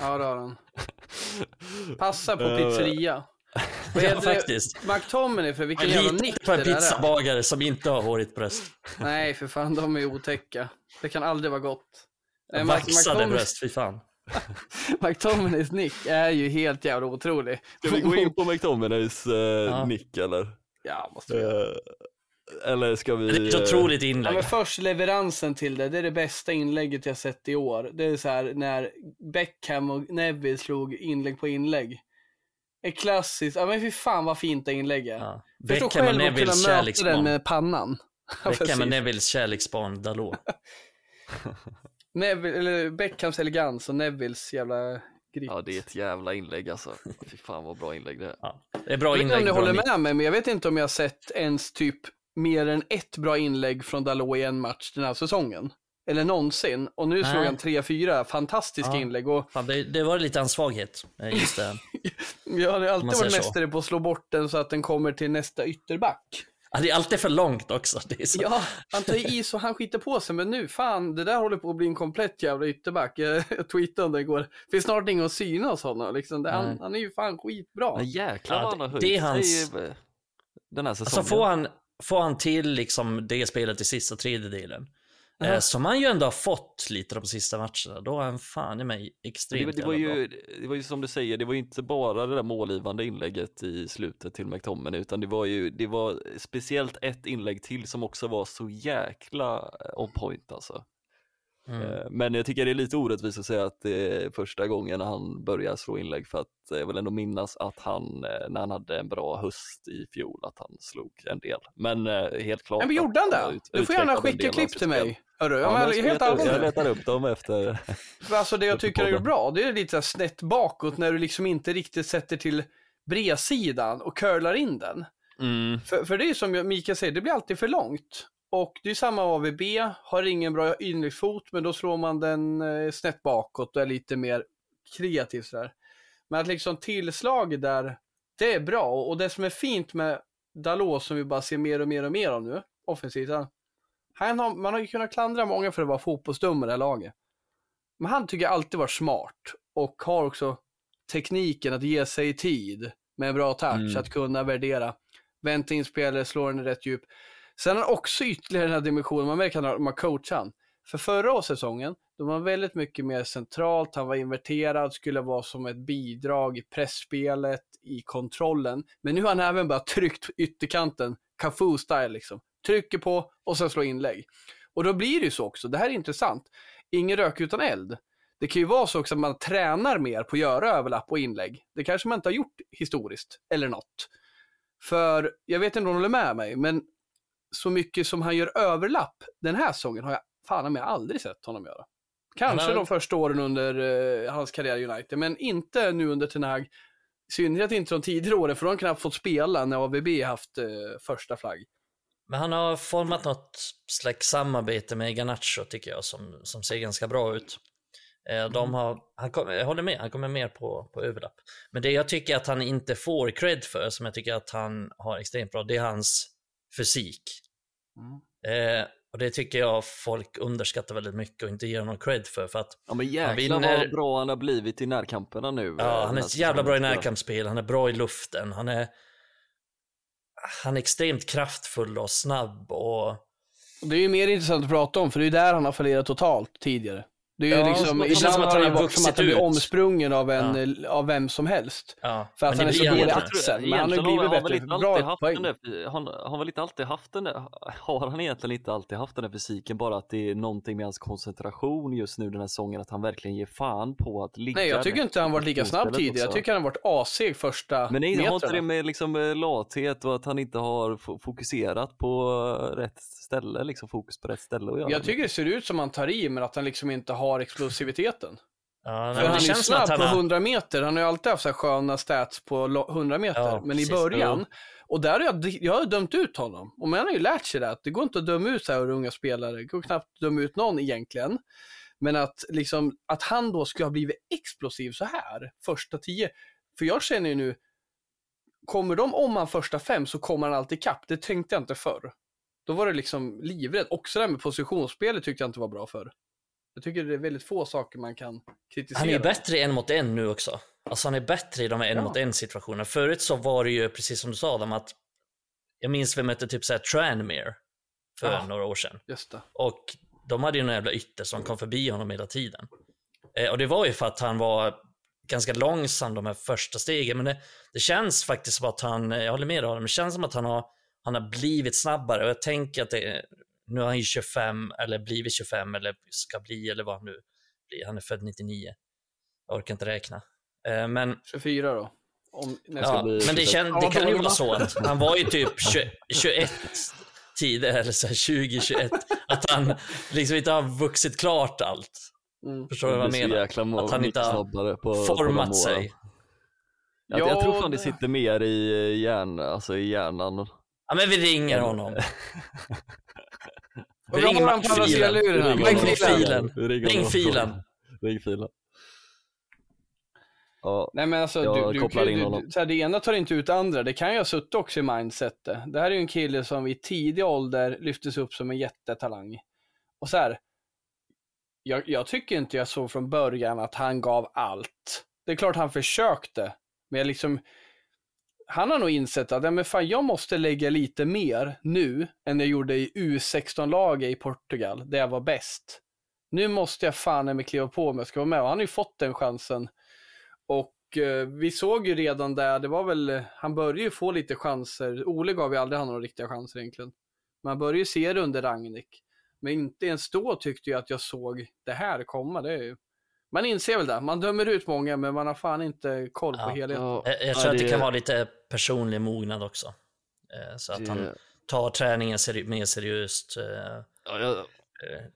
Ja det har han. (laughs) Passa på pizzeria. Vad Ja, faktiskt. McTominay, för vilken jävla nick inte på en det där är. pizzabagare som inte har hårigt bröst. Nej, för fan, de är otäcka. Det kan aldrig vara gott. Nej, Mac- Vaxade McTominay- bröst, fy fan. (laughs) McTominays nick är ju helt jävla otrolig. Ska vi gå in på (laughs) McTominays eh, Ja. nick eller? Ja, måste vi göra. Eh, eller ska vi... Det är ett eh, otroligt Ja, inlägg. men först leveransen till det, det är det bästa inlägget jag sett i år. Det är så här när Beckham och Neville slog inlägg på inlägg. Ett klassiskt, ja men fy fan vad fint det inlägg är. Ja. Förstå själv att kunna möta den med pannan. (laughs) Beckham och Nevilles kärleksbarn Dalot. (laughs) Neville, eller Beckhams elegans och Nevilles jävla grip. Ja det är ett jävla inlägg alltså. (laughs) Fy fan vad bra inlägg det är. Ja. Det är bra Jag vet inte om inlägg. ni håller med mig, men jag vet inte om jag har sett ens typ mer än ett bra inlägg från Dalot i en match den här säsongen. Eller någonsin. Och nu slog Nej. han tre, fyra fantastiska Ja. inlägg. Och Fan, det, det var lite en svaghet. eh, Just det. (laughs) jag har alltid varit mästare på att slå bort den så att den kommer till nästa ytterback. Ja, det är alltid för långt också. Det är så. Ja, han tar (laughs) i så han skiter på sig, men nu, fan, det där håller på att bli en komplett jävla ytterback. Jag, (laughs) jag tweetade om det igår. Det finns snart ingen att syna hos honom. Liksom. Det, han, han är ju fan skitbra. Men jäklar Ja, vad han det- har höjt det är hans- eh, den här Alltså säsongen. får han, får han till liksom det spelet i sista tredjedelen, Ja. eh, som han ju ändå har fått lite de sista matcherna, då är han fan i mig det, extremt det, var jävla ju, bra. det var ju som du säger, det var ju inte bara det där målgivande inlägget i slutet till McTominay utan det var ju, det var speciellt ett inlägg till som också var så jäkla eh, on point alltså. Mm. Eh, Men jag tycker det är lite orättvist att säga att det är första gången han börjar slå inlägg för att eh, jag vill ändå minnas att han, eh, när han hade en bra höst i fjol, att han slog en del. Men helt klart. Men gjorde han det? ut- Du får gärna skicka klipp till mig. Hörru, Ja, men jag, helt leta upp, jag letar upp dem efter. (laughs) För alltså det jag tycker han gjort bra, det är lite snett bakåt när du liksom inte riktigt sätter till bredsidan och curlar in den. Mm. För, för det är som Mikael säger, det blir alltid för långt. Och det är samma AVB, har ingen bra inläggsfot, men då slår man den eh, snett bakåt och är lite mer kreativ sådär. Men att liksom tillslaget där, det är bra. Och det som är fint med Dalot som vi bara ser mer och mer och mer av nu, offensivt, han, har, man har ju kunnat klandra många för att vara fotbollsdum i det här laget. Men han tycker alltid varit smart och har också tekniken att ge sig tid med en bra touch, Mm. att kunna värdera. Vänta in spelare, slå den i rätt djup. Sen har han också ytterligare den här dimensionen, man märker att han har coachat han. För förra säsongen, då var han väldigt mycket mer centralt, han var inverterad, skulle vara som ett bidrag i pressspelet, i kontrollen. Men nu har han även bara tryckt ytterkanten, Cafu-style liksom. Trycker på och sen slår inlägg. Och då blir det ju så också, det här är intressant. Ingen rök utan eld. Det kan ju vara så också att man tränar mer på att göra överlapp och inlägg. Det kanske man inte har gjort historiskt, eller något. För, jag vet inte om du håller med mig, men så mycket som han gör överlapp den här säsongen har jag fan med aldrig sett honom göra. Kanske har- de första åren under eh, hans karriär i United, men inte nu under Ten Hag. I synnerhet inte de tidigare åren, för de har knappt fått spela när AVB haft eh, första flagg. Men han har format något slags samarbete med Garnacho tycker jag som, som ser ganska bra ut. Eh, De har, han kom, jag håller med, han kommer mer på, på överlapp. Men det jag tycker att han inte får cred för, som jag tycker att han har extremt bra, det är hans fysik. Eh, och det tycker jag folk underskattar väldigt mycket och inte ger honom cred för. för att Ja men jäklar vinner- vad bra han har blivit i närkamperna nu. eh, ja, han är här så jävla bra i närkampsspel, han är bra i luften, han är, han är extremt kraftfull och snabb och Och det är ju mer intressant att prata om, för det är ju där han har fallerat totalt tidigare. Det är Ja, liksom, det känns som att han har varit som att han blir ut. omsprungen av, en, av vem som helst. Ja, För att han är så dålig inte. axel. Men han har blivit han bättre. Bra haft poäng. där, han, har väl inte alltid haft den där, har han egentligen inte alltid haft den där fysiken, bara att det är någonting med hans koncentration just nu den här säsongen, att han verkligen ger fan på att ligga Nej, jag tycker inte han varit lika snabb tidigare. Jag tycker han har varit asig första Men nej, har inte det med liksom eh, lathet och att han inte har fo- fokuserat på eh, rätt ställe, liksom fokus på rätt ställe att göra? Jag tycker det ser ut som han tar i, men att han liksom inte har explosiviteten. Ja, För han är ju snabb på har... 100 meter. Han har ju alltid haft så här sköna stats på lo- 100 meter. Ja, men precis. i början, och där har jag, jag har dömt ut honom. Och man har ju lärt sig det, att det går inte att döma ut så här unga spelare. Det går knappt att döma ut någon egentligen. Men att, liksom, att han då skulle ha blivit explosiv så här, första tio. För jag känner ju nu, kommer de om han första fem så kommer han alltid kapp. Det tänkte jag inte förr. Då var det liksom livrädd. Också det här med positionsspelet tyckte jag inte var bra för. Jag tycker det är väldigt få saker man kan kritisera. Han är ju bättre en mot en nu också. Alltså han är bättre i de här en Ja. mot en situationerna. Förut så var det ju precis som du sa, Adam, att jag minns vi mötte typ såhär Tranmere för Ja. några år sedan. Just det. Och de hade ju några jävla ytter som kom förbi honom hela tiden. Eh, och det var ju för att han var ganska långsam de här första stegen. Men det, det känns faktiskt som att han, jag håller med dig, det känns som att han har, han har blivit snabbare. Och jag tänker att det, nu är han ju 25, eller blivit 25, eller ska bli, eller vad han nu blir. Han är född 99. Jag orkar inte räkna. Eh, men 24 då. Om, Ja, men det, precis- kän, Ja, det kan ju vara så att han var ju typ 20, 21 tidigare, eller så här 20, 21, att han liksom inte har vuxit klart allt. Mm. Förstår du vad jag menar? Att han inte har på, på Format åren. sig. Jag, jag tror fan det det- sitter mer i, eh, hjärn, alltså i hjärnan. Ja, men vi ringer honom. (laughs) Vi ringer Mac-filen. filen. Ring Ring honom. filen. Ring filen. Ja, Nej men alltså, Jag du, du, kopplar in honom. du, så här, det ena tar inte ut det andra. Det kan ju ha suttit också i mindsetet. Det här är ju en kille som i tidig ålder lyftes upp som en jättetalang. Och så här, jag, jag tycker inte jag såg från början att han gav allt. Det är klart han försökte, men jag liksom, han har nog insett att ja, men fan, jag måste lägga lite mer nu än jag gjorde i U16-laget i Portugal, där jag var bäst. Nu måste jag fan med kliva på om jag ska vara med och han har ju fått den chansen. Och eh, vi såg ju redan där, det var väl, han började ju få lite chanser. Ole gav ju aldrig han några riktiga chanser egentligen. Men han började ju se det under Ragnik. Men inte ens då tyckte jag att jag såg det här komma. Det är ju... Man inser väl det, man dömer ut många men man har fan inte koll på Ja. helheten. ja, Jag, jag tror ja, att det kan vara lite personlig mognad också. Eh, Så att han det- tar träningen seri- mer seriöst. eh, ja, jag, eh,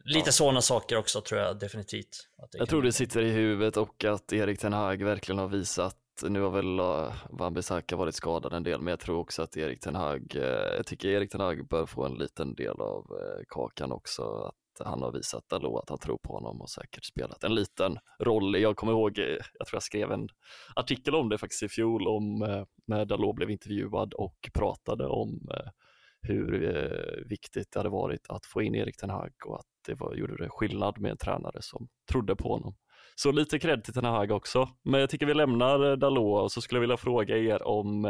Lite sådana saker också tror jag definitivt. Att det Jag tror det sitter i huvudet och att Erik Ten Hag verkligen har visat, nu har väl uh, Wan-Bissaka varit skadad en del, men jag tror också att Erik Ten Hag, jag tycker Erik Ten Hag bör få en liten del av kakan också, att han har visat Dalot att han tror på honom och säkert spelat en liten roll. Jag kommer ihåg, eh, jag tror jag skrev en artikel om det faktiskt i fjol, om eh, när Dalot blev intervjuad och pratade om eh, hur viktigt det hade varit att få in Erik Ten Hag och att det var, gjorde det skillnad med en tränare som trodde på honom. Så lite cred till Ten Hag också. Men jag tycker vi lämnar Dalot och så skulle jag vilja fråga er om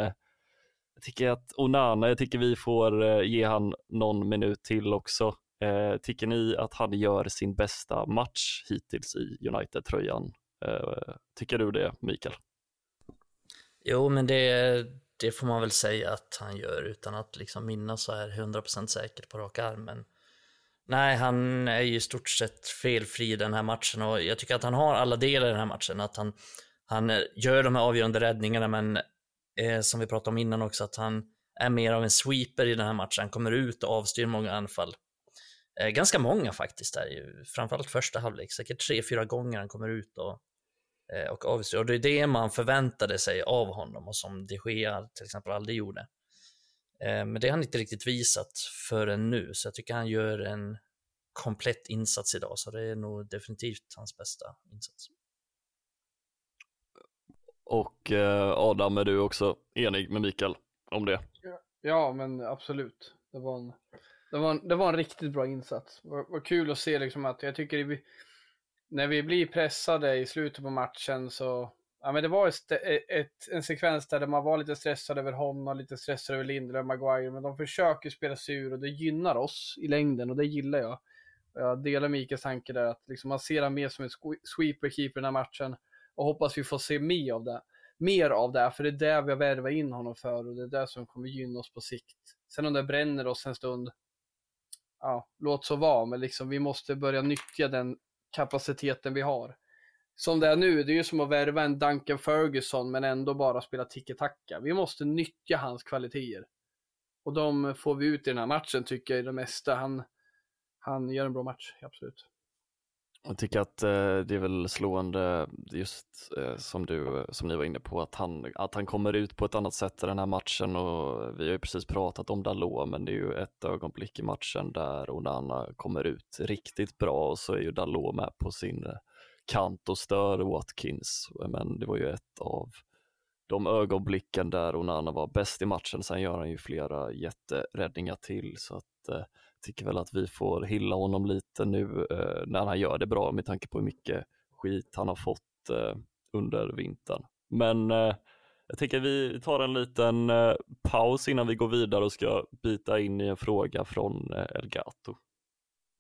jag tycker att Onana, jag tycker vi får ge han någon minut till också. Eh, tycker ni att han gör sin bästa match hittills i United-tröjan? Eh, tycker du det, Mikael? Jo, men det, det får man väl säga att han gör utan att liksom minnas så här 100% säkert på rak armen. Nej, han är ju i stort sett felfri i den här matchen och jag tycker att han har alla delar i den här matchen. Att han, han eh, gör de här avgörande räddningarna, men eh, som vi pratade om innan också, att han är mer av en sweeper i den här matchen. Han kommer ut och avstyr många anfall. Eh, ganska många faktiskt, där, ju. framförallt första halvlek. Säkert tre, fyra gånger han kommer ut och eh, och avstyr. Och det är det man förväntade sig av honom och som de Gea till exempel aldrig gjorde. Eh, Men det har han inte riktigt visat förrän nu, så jag tycker han gör en komplett insats idag, så det är nog definitivt hans bästa insats. Och eh, Adam, är du också enig med Mikael om det? Ja, men absolut. Det var en, det var en, det var en riktigt bra insats. Vad kul att se liksom att jag tycker vi, när vi blir pressade i slutet på matchen så, ja men det var ett, ett, en sekvens där man var lite stressad över honom, lite stressad över Lindelöf och Maguire, men de försöker spela sig ur och det gynnar oss i längden och det gillar jag. Jag delar Mikaels tanke där att liksom man ser han mer som en sweeper-keeper den här matchen och hoppas vi får se mer av det. Mer av det, för det är det vi har värvat in honom för och det är det som kommer gynna oss på sikt. Sen om det bränner oss en stund, ja, låt så vara, men liksom vi måste börja nyttja den kapaciteten vi har. Som det är nu, det är ju som att värva en Duncan Ferguson men ändå bara spela tiki-taka. Vi måste nyttja hans kvaliteter. Och de får vi ut i den här matchen tycker jag i det mesta. Han, han gör en bra match, absolut. Jag tycker att eh, det är väl slående just eh, som du, som ni var inne på, att han, att han kommer ut på ett annat sätt i den här matchen och vi har ju precis pratat om Dalot, men det är ju ett ögonblick i matchen där Onana kommer ut riktigt bra och så är ju Dalot med på sin kant och stör Watkins, men det var ju ett av de ögonblicken där Onana var bäst i matchen, sen gör han ju flera jätteräddningar till så att eh, tycker väl att vi får hylla honom lite nu eh, när han gör det bra med tanke på hur mycket skit han har fått eh, under vintern. Men eh, jag tänker vi tar en liten eh, paus innan vi går vidare och ska bita in i en fråga från eh, Elgato.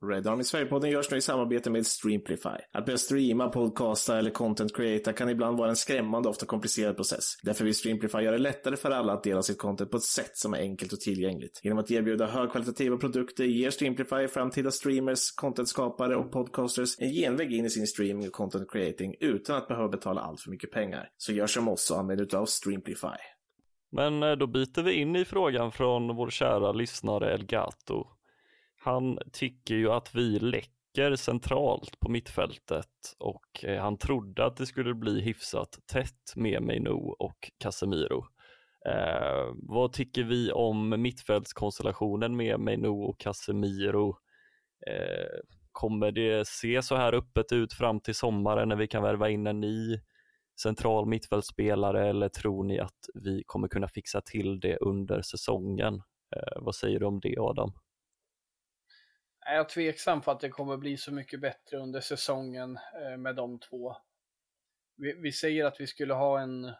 Red Army Sverigepodden görs nu i samarbete med Streamplify. Att börja streama, podcasta eller content creata kan ibland vara en skrämmande, ofta komplicerad process. Därför vill Streamplify göra det lättare för alla att dela sitt content på ett sätt som är enkelt och tillgängligt. Genom att erbjuda högkvalitativa produkter ger Streamplify framtida streamers, contentskapare och podcasters en genväg in i sin streaming och content creating utan att behöva betala allt för mycket pengar. Så gör som oss och använd utav Streamplify. Men eh, då byter vi in i frågan från vår kära lyssnare Elgato. Han tycker ju att vi läcker centralt på mittfältet och eh, han trodde att det skulle bli hyfsat tätt med Meino och Casemiro. Eh, vad tycker vi om mittfältskonstellationen med Meino och Casemiro? Eh, kommer det se så här öppet ut fram till sommaren när vi kan värva in en ny central mittfältsspelare eller tror ni att vi kommer kunna fixa till det under säsongen? Eh, vad säger du om det Adam? Jag är tveksam på att det kommer bli så mycket bättre under säsongen eh, med de två. Vi, vi säger att vi skulle ha en,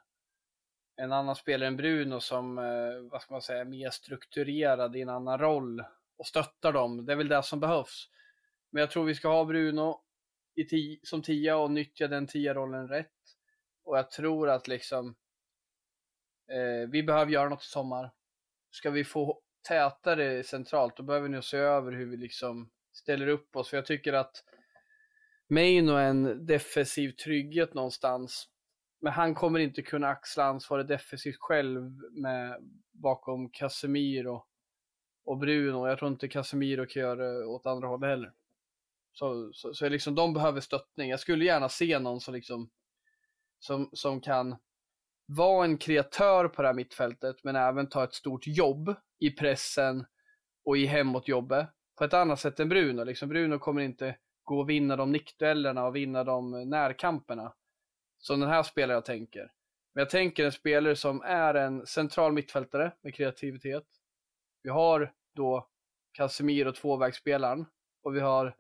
en annan spelare än Bruno som, eh, vad ska man säga, mer strukturerad i en annan roll och stöttar dem. Det är väl det som behövs. Men jag tror vi ska ha Bruno i som tia och nyttja den tia-rollen rätt. Och jag tror att liksom eh, vi behöver göra något i sommar. Ska vi få tätare centralt, då behöver vi nog se över hur vi liksom ställer upp oss. För jag tycker att Maino är en defensiv trygghet någonstans. Men han kommer inte kunna axla ansvaret defensivt själv med, bakom Casemiro och Bruno. Jag tror inte Casemiro kan göra det åt andra hållet heller. Så, så, så liksom, de behöver stöttning. Jag skulle gärna se någon som, liksom, som, som kan vara en kreatör på det här mittfältet men även ta ett stort jobb i pressen och i hemåtjobbet på ett annat sätt än Bruno. Liksom Bruno kommer inte gå och vinna de nickduellerna och vinna de närkamperna som den här spelaren jag tänker. Men jag tänker en spelare som är en central mittfältare med kreativitet. Vi har då Casemiro, tvåvägsspelaren, och vi har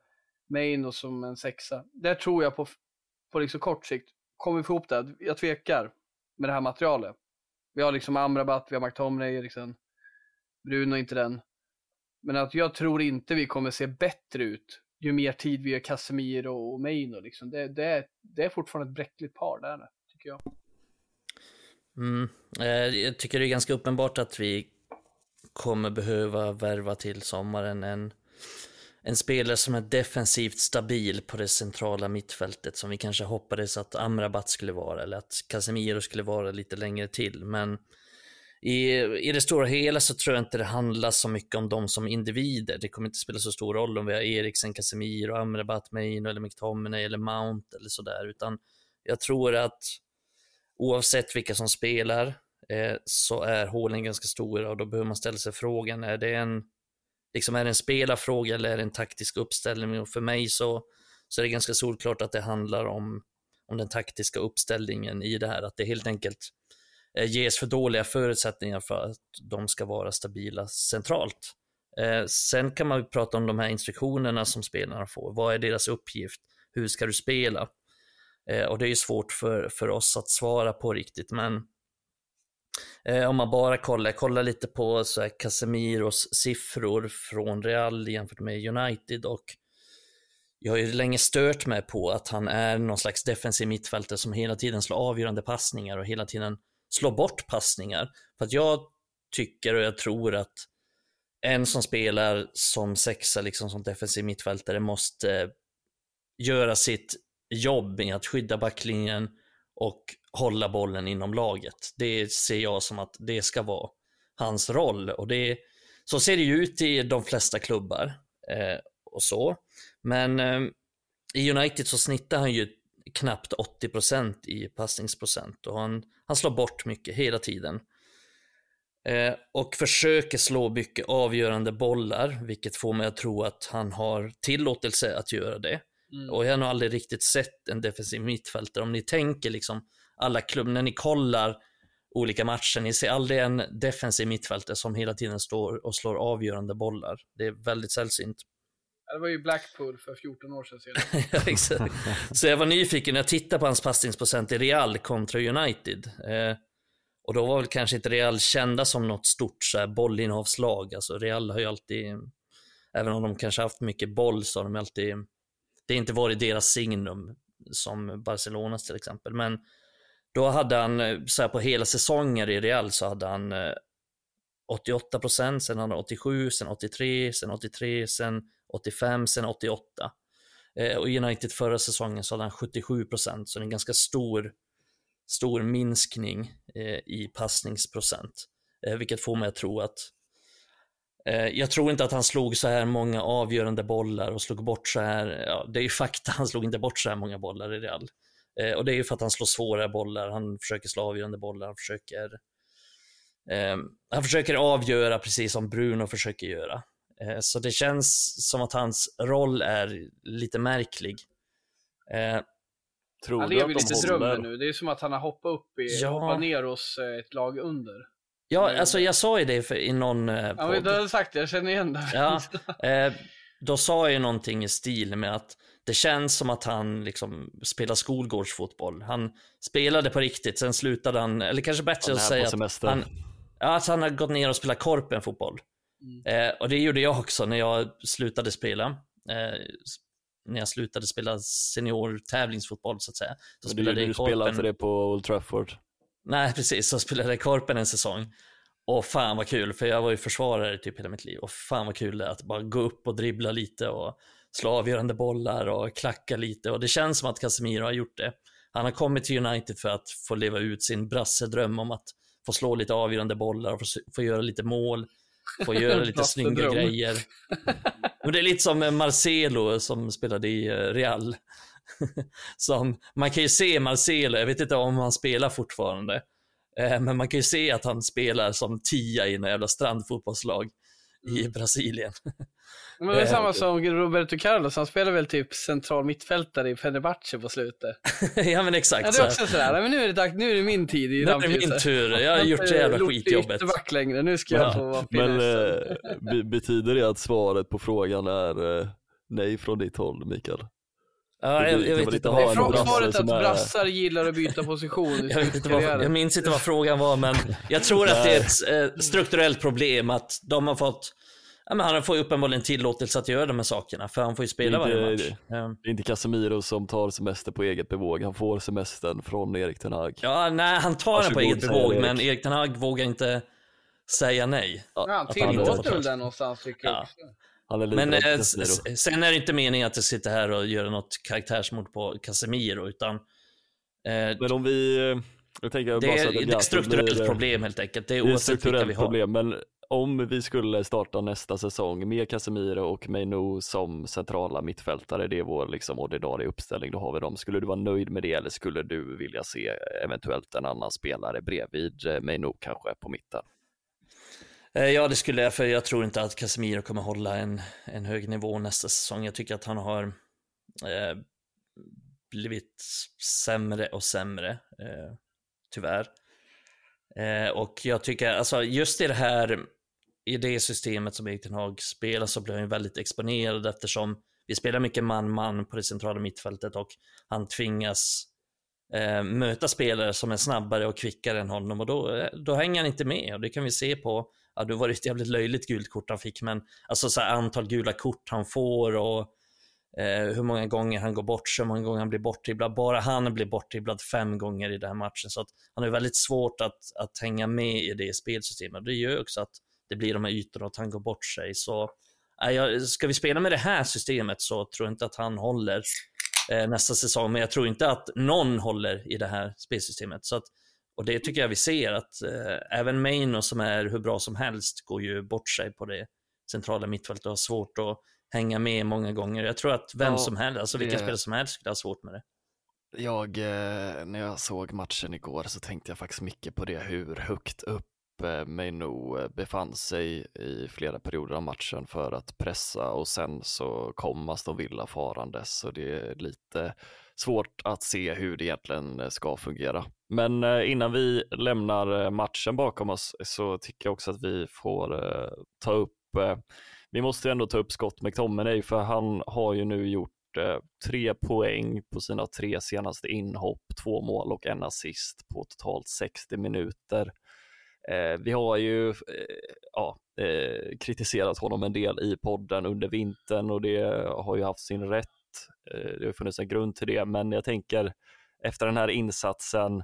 Meino som en sexa. Där tror jag på, på liksom kort sikt, kommer vi få ihop det? Jag tvekar med det här materialet. Vi har liksom Amrabat, vi har McTominay, Eriksen, Bruno inte den. Men att jag tror inte vi kommer se bättre ut ju mer tid vi gör Casemiro och Meino. Liksom. Det, det, det är fortfarande ett bräckligt par där, tycker jag. Mm. Eh, jag tycker det är ganska uppenbart att vi kommer behöva värva till sommaren en, en spelare som är defensivt stabil på det centrala mittfältet som vi kanske hoppades att Amrabat skulle vara eller att Casemiro skulle vara lite längre till. Men i, i det stora hela så tror jag inte det handlar så mycket om dem som individer. Det kommer inte spela så stor roll om vi har Eriksen, Casemiro, Amrabat, Meino eller McTominay eller Mount eller sådär, utan jag tror att oavsett vilka som spelar eh, så är hålen ganska stora och då behöver man ställa sig frågan, är det en, liksom är det en spelarfråga eller är det en taktisk uppställning? Och för mig så, så är det ganska solklart att det handlar om, om den taktiska uppställningen i det här, att det helt enkelt eh, ges för dåliga förutsättningar för att de ska vara stabila centralt. Eh, sen kan man prata om de här instruktionerna som spelarna får. Vad är deras uppgift? Hur ska du spela? Eh, och det är svårt för, för oss att svara på riktigt, men Eh, om man bara kollar, kollar lite på så här Casemiros siffror från Real jämfört med United och jag har ju länge stört mig på att han är någon slags defensiv mittfältare som hela tiden slår avgörande passningar och hela tiden slår bort passningar. För att jag tycker och jag tror att en som spelar som sexa, liksom som defensiv mittfältare, måste göra sitt jobb med att skydda backlinjen och hålla bollen inom laget. Det ser jag som att det ska vara hans roll och det, så ser det ju ut i de flesta klubbar eh, och så. Men eh, i United så snittar han ju knappt 80% i passningsprocent och han, han slår bort mycket hela tiden. Eh, och försöker slå mycket avgörande bollar, vilket får mig att tro att han har tillåtelse att göra det. Mm. Och jag har nog aldrig riktigt sett en defensiv mittfältare. Om ni tänker liksom alla klubbar, när ni kollar olika matcher, ni ser aldrig en defensiv mittfältare som hela tiden står och slår avgörande bollar. Det är väldigt sällsynt. Det var ju Blackpool för 14 år sedan. (laughs) ja, exakt. Så jag var nyfiken när jag tittade på hans passningsprocent i Real kontra United. Eh, och då var väl kanske inte Real kända som något stort så här, bollinnehavslag. Alltså Real har ju alltid, även om de kanske haft mycket boll, så har de alltid, det har inte varit deras signum som Barcelonas till exempel. Men då hade han, eh, så här, på hela säsonger i Real så hade han eh, 88 procent, sen hade han 87, sen 83, sen 83, sen 85, sen 88. Eh, och United förra säsongen så hade han 77% så det är en ganska stor, stor minskning i passningsprocent. vilket får mig att tro att jag tror inte att han slog så här många avgörande bollar och slog bort så här, ja, det är ju fakta, (laughs) han slog inte bort så här många bollar i Real. Eh, och det är ju för att han slår svåra bollar, han försöker slå avgörande bollar, han försöker, eh, han försöker avgöra precis som Bruno försöker göra. Eh, så det känns som att hans roll är lite märklig. Eh, Tror han lever lite drömmen nu, det är som att han har hoppat upp i, ja. hoppat ner hos eh, ett lag under. Ja, alltså jag sa ju det för, i någon eh, podd. Ja, du har sagt det, jag känner igen det. Ja, (laughs) eh, då sa jag ju någonting i stil med att det känns som att han liksom spelar skolgårdsfotboll. Han spelade på riktigt, sen slutade han, eller kanske bättre att säga att han, ja, att han har gått ner och spelat korpen fotboll. Mm. Eh, och det gjorde jag också när jag slutade spela. Eh, när jag slutade spela senior tävlingsfotboll så att säga. Så spelade du, du spelade inte det på Old Trafford? Nej, precis. Så spelade jag korpen en säsong. Och fan vad kul, för jag var ju försvarare typ hela mitt liv. Och fan vad kul det är att bara gå upp och dribbla lite och slå avgörande bollar och klacka lite. Och det känns som att Casemiro har gjort det. Han har kommit till United för att få leva ut sin brassedröm om att få slå lite avgörande bollar och få, få göra lite mål, få göra lite (laughs) snygga grejer. (laughs) Men det är lite som Marcelo som spelade i eh, Real. (laughs) som, man kan ju se Marcelo, jag vet inte om han spelar fortfarande, Eh, men man kan ju se att han spelar som tia i en jävla strandfotbollslag i mm. Brasilien. Men det är samma som Roberto Carlos, han spelar väl typ central mittfältare i Fenerbahce på slutet. (laughs) ja men exakt. Ja, det är också sådär, men nu är det, dags, nu är det min tid i Nu är det min tur, jag har gjort det jävla skitjobbet. Jag längre, nu ska jag få vara Men äh, betyder det att svaret på frågan är äh, nej från ditt håll, Mikael? Ja, jag, jag vet inte. Från svaret att brassar gillar att byta position (laughs) jag, inte vad, jag minns inte vad frågan var, men jag tror att det är ett eh, strukturellt problem att de har fått Ja, men han får ju uppenbarligen tillåtelse att göra de här sakerna, för han får ju spela inte, varje match. Det är inte Casemiro som tar semester på eget bevåg, han får semestern från Erik Ten Hag. Ja, nej, han tar den på eget bevåg, Erik. men Erik Ten Hag vågar inte säga nej. Ja, han tillåter väl den någonstans, tycker jag också. Men eh, sen är det inte meningen att jag sitter här och gör något karaktärsmord på Casemiro, utan... Eh, men om vi... Jag tänker det, är, det är ett strukturellt blir, problem helt enkelt. Det är oavsett vilka vi har. Problem, men om vi skulle starta nästa säsong med Casemiro och Meino som centrala mittfältare, det är vår liksom ordinarie uppställning, då har vi dem. Skulle du vara nöjd med det eller skulle du vilja se eventuellt en annan spelare bredvid eh, Meino kanske på mitten? Eh, ja, det skulle jag, för jag tror inte att Casemiro kommer hålla en, en hög nivå nästa säsong. Jag tycker att han har eh, blivit sämre och sämre, eh, tyvärr. Eh, och jag tycker, alltså just i det här, i det systemet som Erik Hag spelar så blir han väldigt exponerad eftersom vi spelar mycket man-man på det centrala mittfältet och han tvingas eh, möta spelare som är snabbare och kvickare än honom och då, eh, då hänger han inte med och det kan vi se på ja, det var ett jävligt löjligt gult kort han fick, men alltså så här, antal gula kort han får och eh, hur många gånger han går bort sig, hur många gånger han blir bortdribblad. Bara han blir bortdribblad fem gånger i den här matchen, så att han har väldigt svårt att, att hänga med i det spelsystemet. Det gör också att det blir de här ytorna och att han går bort sig. Så eh, ska vi spela med det här systemet så tror jag inte att han håller eh, nästa säsong, men jag tror inte att någon håller i det här spelsystemet. Så att, och det tycker jag vi ser att eh, även Maino som är hur bra som helst går ju bort sig på det centrala mittfältet och har svårt att hänga med många gånger. Jag tror att vem ja, som helst, alltså vilken det... spelare som helst skulle ha svårt med det. Jag, eh, när jag såg matchen igår så tänkte jag faktiskt mycket på det, hur högt upp eh, Meino eh, befann sig i flera perioder av matchen för att pressa och sen så kom Aston Villa farandes så det är lite svårt att se hur det egentligen ska fungera. Men innan vi lämnar matchen bakom oss så tycker jag också att vi får ta upp vi måste ändå ta upp Scott McTominay för han har ju nu gjort eh, tre poäng på sina tre senaste inhopp, två mål och en assist på totalt 60 minuter. Eh, vi har ju eh, ja, eh, kritiserat honom en del i podden under vintern och det har ju haft sin rätt. Eh, det har funnits en grund till det, men jag tänker efter den här insatsen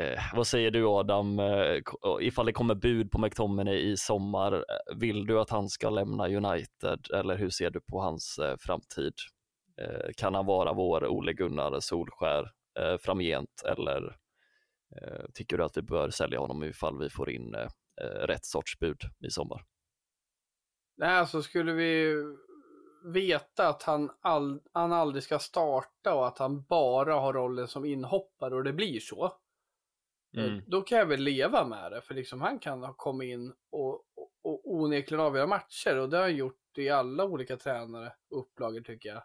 Eh, vad säger du Adam, eh, ifall det kommer bud på McTominay i sommar, eh, vill du att han ska lämna United eller hur ser du på hans eh, framtid? Eh, kan han vara vår Ole Gunnar Solskär eh, framgent eller eh, tycker du att vi bör sälja honom ifall vi får in eh, eh, rätt sorts bud i sommar? Nej, alltså skulle vi veta att han, all, han aldrig ska starta och att han bara har rollen som inhoppare och det blir så, Eh, mm. Då kan jag väl leva med det, för liksom han kan ha kommit in och, och, och onekligen avgöra matcher och det har han gjort i alla olika tränare och upplagor tycker jag.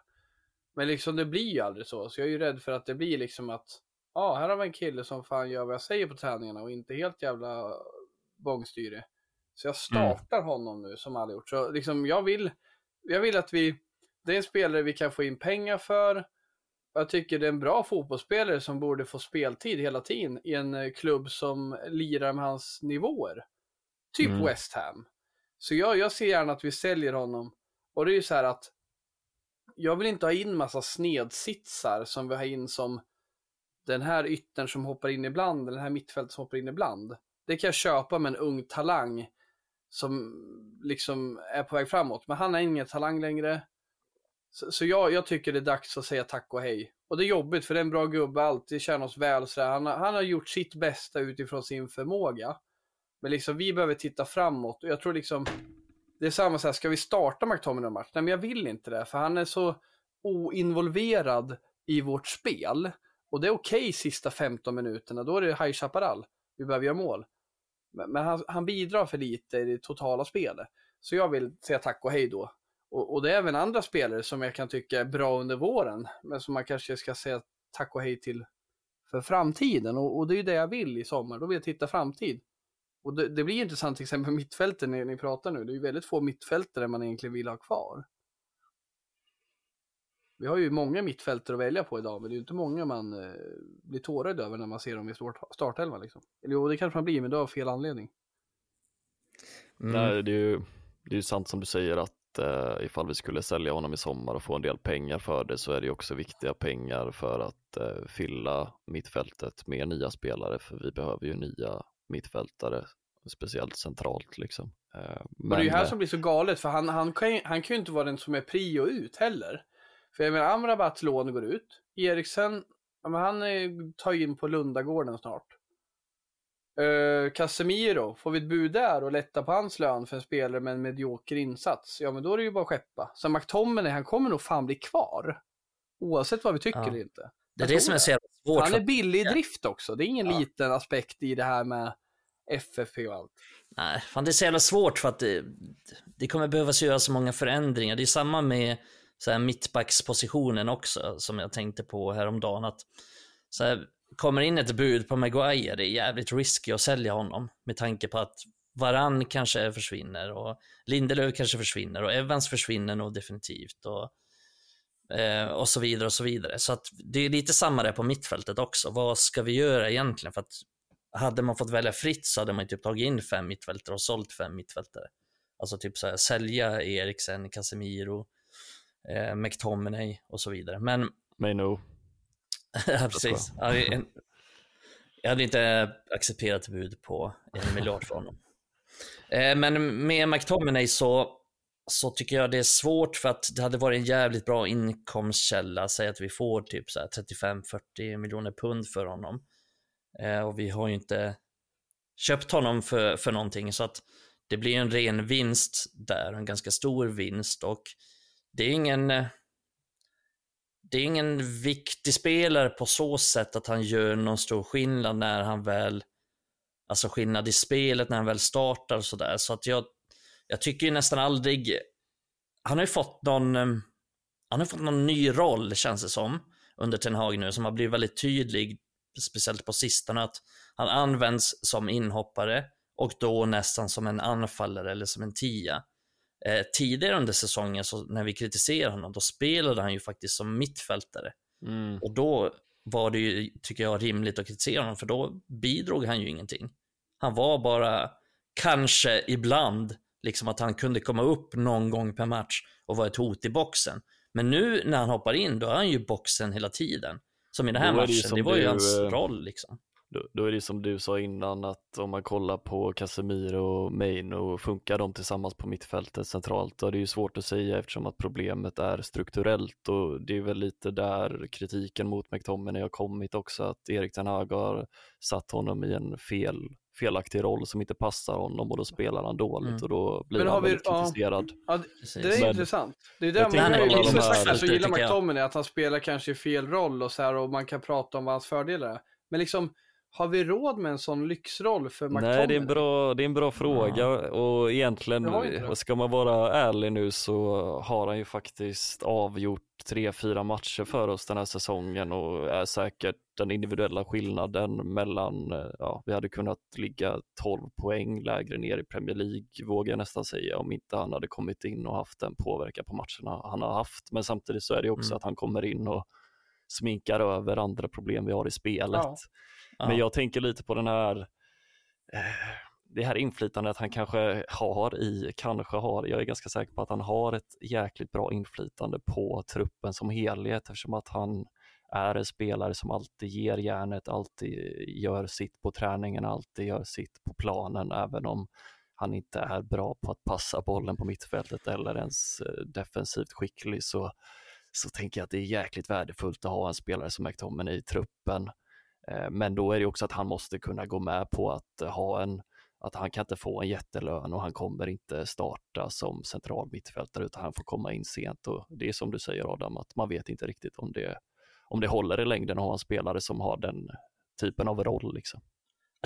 Men liksom det blir ju aldrig så, så jag är ju rädd för att det blir liksom att ja, ah, här har vi en kille som fan gör vad jag säger på träningarna och inte helt jävla bångstyrig. Så jag mm. startar mm. honom nu som aldrig gjort. Så liksom jag vill, jag vill att vi, det är en spelare vi kan få in pengar för, jag tycker det är en bra fotbollsspelare som borde få speltid hela tiden i en eh, klubb som lirar med hans nivåer. Typ mm. West Ham. Så jag, jag ser gärna att vi säljer honom. Och det är ju så här att jag vill inte ha in massa snedsitsar som vi har in som den här yttern som hoppar in ibland, den här mittfältet som hoppar in ibland. Det kan jag köpa med en ung talang som liksom är på väg framåt. Men han är ingen talang längre. Så, så jag, jag, tycker det är dags att säga tack och hej. Och det är jobbigt för det är en bra gubbe, alltid känner oss väl. Så han, han har gjort sitt bästa utifrån sin förmåga. Men liksom vi behöver titta framåt och jag tror liksom det är samma så här, ska vi starta McTominay match? Nej men jag vill inte det, för han är så oinvolverad i vårt spel. Och det är okej okay, sista 15 minuterna, då är det High Chaparral. Vi behöver göra mål. Men, men han, han, bidrar för lite i det totala spelet. Så jag vill säga tack och hej då. Och, och, det är även andra spelare som jag kan tycka är bra under våren, men som man kanske ska säga tack och hej till för framtiden. Och, och det är ju det jag vill i sommar, då vill jag titta framtid. Och det, det blir intressant till exempel mittfältet när ni pratar nu. Det är ju väldigt få mittfältare man egentligen vill ha kvar. Vi har ju många mittfältare att välja på idag, men det är ju inte många man eh, blir tårögd över när man ser dem i startelvan. Liksom. Eller jo, det kanske man blir, men då av fel anledning. Mm. Nej, det är ju det är sant som du säger att eh, ifall vi skulle sälja honom i sommar och få en del pengar för det så är det också viktiga pengar för att eh, fylla mittfältet med nya spelare för vi behöver ju nya mittfältare, speciellt centralt liksom. Eh, men... det är ju här som blir så galet för han, han, kan, ju, han kan ju inte vara den som är prio ut heller. För jag menar Amrabats lån går ut, Eriksen, ja, han tar ju in på Lundagården snart. Uh, Casemiro, får vi ett bud där och lätta på hans lön för en spelare med en medioker insats, ja men då är det ju bara att skeppa. Så McTominay, han kommer nog fan bli kvar. Oavsett vad vi tycker ja. eller inte. Det är det som är så jävla svårt. Han är billig i drift också, det är ingen ja. liten aspekt i det här med FFP och allt. Nej, fan det är så jävla svårt för att det, det kommer behövas göra så många förändringar. Det är samma med så här mittbackspositionen också, som jag tänkte på häromdagen. Att, så här, kommer in ett bud på Maguire, det är jävligt risky att sälja honom med tanke på att Varann kanske försvinner och Lindelöf kanske försvinner och Evans försvinner nog definitivt och, eh, och så vidare och så vidare. Så att det är lite samma där på mittfältet också. Vad ska vi göra egentligen? För att hade man fått välja fritt så hade man typ tagit in fem mittfältare och sålt fem mittfältare. Alltså typ så här, sälja Eriksen, Casemiro, eh, McTominay och så vidare. Men Maino ja, (laughs) precis. Jag hade inte accepterat bud på en miljard för honom. Eh, men med McTominay så, så tycker jag det är svårt för att det hade varit en jävligt bra inkomstkälla. Säg att vi får typ 35-40 miljoner pund för honom. Eh, och vi har ju inte köpt honom för, för någonting så att det blir en ren vinst där, en ganska stor vinst och det är ingen det är ingen viktig spelare på så sätt att han gör någon stor skillnad när han väl, alltså skillnad i spelet när han väl startar och sådär. Så att jag, jag tycker ju nästan aldrig, han har ju fått någon, eh, han har fått någon ny roll känns det som under Ten Hag nu som har blivit väldigt tydlig, speciellt på sistone, att han används som inhoppare och då nästan som en anfallare eller som en tia. Eh, tidigare under säsongen, så när vi kritiserade honom, då spelade han ju faktiskt som mittfältare. Mm. Och då var det ju, tycker jag, rimligt att kritisera honom, för då bidrog han ju ingenting. Han var bara, kanske ibland, liksom att han kunde komma upp någon gång per match och vara ett hot i boxen. Men nu när han hoppar in, då är han ju boxen hela tiden. Som i den här det matchen, det var ju hans eh, roll liksom. Då, då är det som du sa innan att om man kollar på Casemiro och Maino, funkar de tillsammans på mittfältet centralt? Då är det ju svårt att säga eftersom att problemet är strukturellt och det är väl lite där kritiken mot McTominay har kommit också, att Erik Ten Hag har satt honom i en fel, felaktig roll som inte passar honom och då spelar han dåligt Mm. och då blir Men har han vi- väldigt ja. kritiserad. Ja, det, är Men- intressant. Det är där man, vissa här- spelare så gillar. McTominay, att han spelar kanske i fel roll och så här och man kan prata om vad hans fördelar är. Men liksom, har vi råd med en sån lyxroll för McTominay? Nej, det är en bra, det är en bra fråga och egentligen, ska man vara ärlig nu så har han ju faktiskt avgjort tre, fyra matcher för oss den här säsongen och är säkert den individuella skillnaden mellan, eh, ja, vi hade kunnat ligga 12 poäng lägre ner i Premier League, vågar jag nästan säga, om inte han hade kommit in och haft den påverkan på matcherna han har haft. Men samtidigt så är det också Mm. att han kommer in och sminkar över andra problem vi har i spelet. Ja. Ja. Men jag tänker lite på den här, eh, det här inflytandet han kanske har i, kanske har, jag är ganska säker på att han har ett jäkligt bra inflytande på truppen som helhet eftersom att han är en spelare som alltid ger järnet, alltid gör sitt på träningen, alltid gör sitt på planen, även om han inte är bra på att passa bollen på mittfältet eller ens eh, defensivt skicklig så, så tänker jag att det är jäkligt värdefullt att ha en spelare som McTominay i truppen. Eh, men då är det också att han måste kunna gå med på att eh, ha en, att han kan inte få en jättelön och han kommer inte starta som central mittfältare utan han får komma in sent och det är som du säger Adam att man vet inte riktigt om det, om det håller i längden att ha en spelare som har den typen av roll liksom.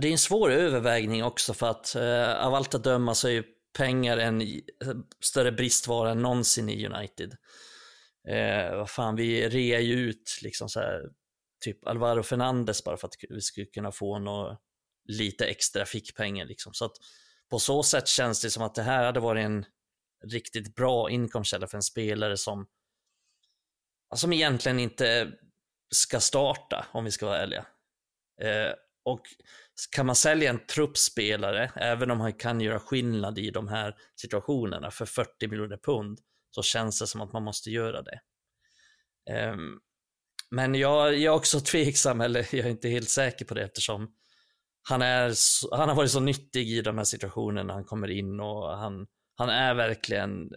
Det är en svår övervägning också för att eh, av allt att döma så är ju pengar en eh, större bristvara än någonsin i United. Eh, vad fan, vi rear ju ut liksom så här, typ Alvaro Fernandes bara för att vi skulle kunna få något, lite extra fickpengar liksom. Så att på så sätt känns det som att det här hade varit en riktigt bra inkomstkälla för en spelare som, som egentligen inte ska starta om vi ska vara ärliga. Eh, och kan man sälja en truppspelare, även om han kan göra skillnad i de här situationerna för 40 miljoner pund, så känns det som att man måste göra det. Ehm, men jag, jag är också (laughs) tveksam, eller jag är inte helt säker på det eftersom han, är, han har varit så nyttig i de här situationerna han kommer in och han, han är verkligen